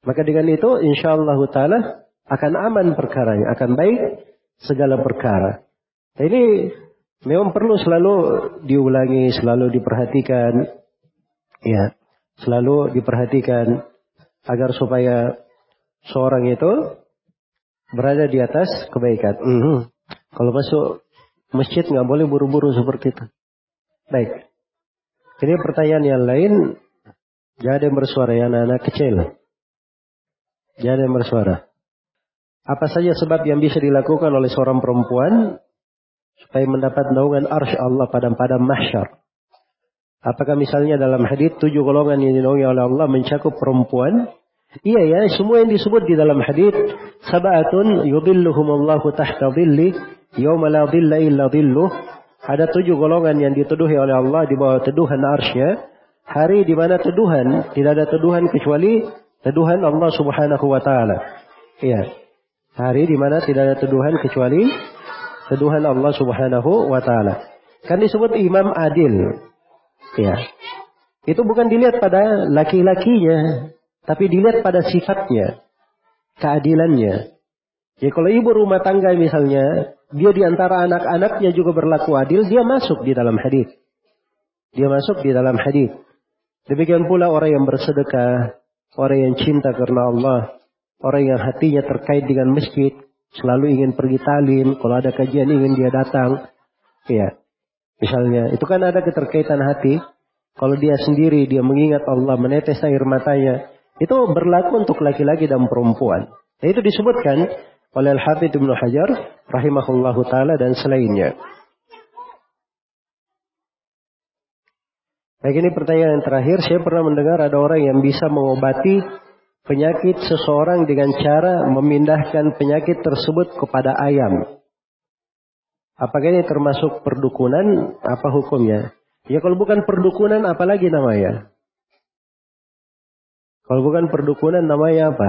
Maka dengan itu insya Allah ta'ala akan aman perkaranya. Akan baik segala perkara. Nah, ini memang perlu selalu diulangi, selalu diperhatikan. Ya, selalu diperhatikan agar supaya seorang itu berada di atas kebaikan. Mm -hmm. Kalau masuk masjid nggak boleh buru-buru seperti itu. Baik. Ini pertanyaan yang lain. Jangan ada bersuara ya anak-anak kecil. Jangan yang bersuara. Apa saja sebab yang bisa dilakukan oleh seorang perempuan supaya mendapat naungan arsy Allah pada pada mahsyar? Apakah misalnya dalam hadis tujuh golongan yang dinaungi oleh Allah mencakup perempuan? Iya ya, semua yang disebut di dalam hadis sabatun yudhilluhumullahu tahta dhilli yauma la dhilla illa dhilluh. Ada tujuh golongan yang dituduhi oleh Allah di bawah teduhan arsy Hari di mana teduhan, tidak ada teduhan kecuali teduhan Allah Subhanahu wa taala. Iya. Hari di mana tidak ada teduhan kecuali teduhan Allah Subhanahu wa taala. Kan disebut imam adil. Iya. Itu bukan dilihat pada laki-lakinya, tapi dilihat pada sifatnya, keadilannya. Ya kalau ibu rumah tangga misalnya, dia di antara anak-anaknya juga berlaku adil, dia masuk di dalam hadis. Dia masuk di dalam hadis. Demikian pula orang yang bersedekah, orang yang cinta karena Allah, orang yang hatinya terkait dengan masjid, selalu ingin pergi talim, kalau ada kajian ingin dia datang. Ya, misalnya, itu kan ada keterkaitan hati. Kalau dia sendiri, dia mengingat Allah, menetes air matanya. Itu berlaku untuk laki-laki dan perempuan. Nah, itu disebutkan oleh Al-Hafidh Ibnu Hajar rahimahullahu taala dan selainnya. Baik ini pertanyaan yang terakhir, saya pernah mendengar ada orang yang bisa mengobati penyakit seseorang dengan cara memindahkan penyakit tersebut kepada ayam. Apakah ini termasuk perdukunan? Apa hukumnya? Ya kalau bukan perdukunan apalagi namanya? Kalau bukan perdukunan namanya apa?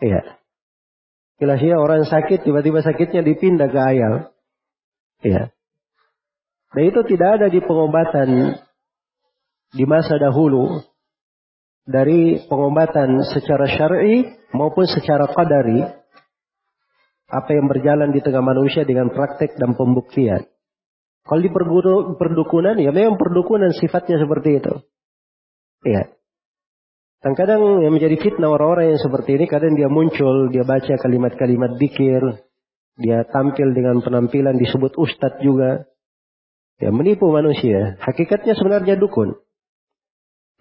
Iya. Jelasnya orang sakit tiba-tiba sakitnya dipindah ke ayam. Iya. Nah itu tidak ada di pengobatan di masa dahulu dari pengobatan secara syar'i maupun secara qadari apa yang berjalan di tengah manusia dengan praktek dan pembuktian. Kalau di perdukunan, ya memang perdukunan sifatnya seperti itu. Iya. Dan kadang yang menjadi fitnah orang-orang yang seperti ini, kadang dia muncul, dia baca kalimat-kalimat dikir, dia tampil dengan penampilan disebut ustadz juga. Ya, menipu manusia. Hakikatnya sebenarnya dukun.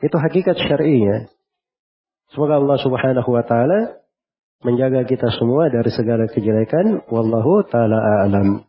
Itu hakikat syar'inya. Semoga Allah Subhanahu wa taala menjaga kita semua dari segala kejelekan. Wallahu taala a'lam.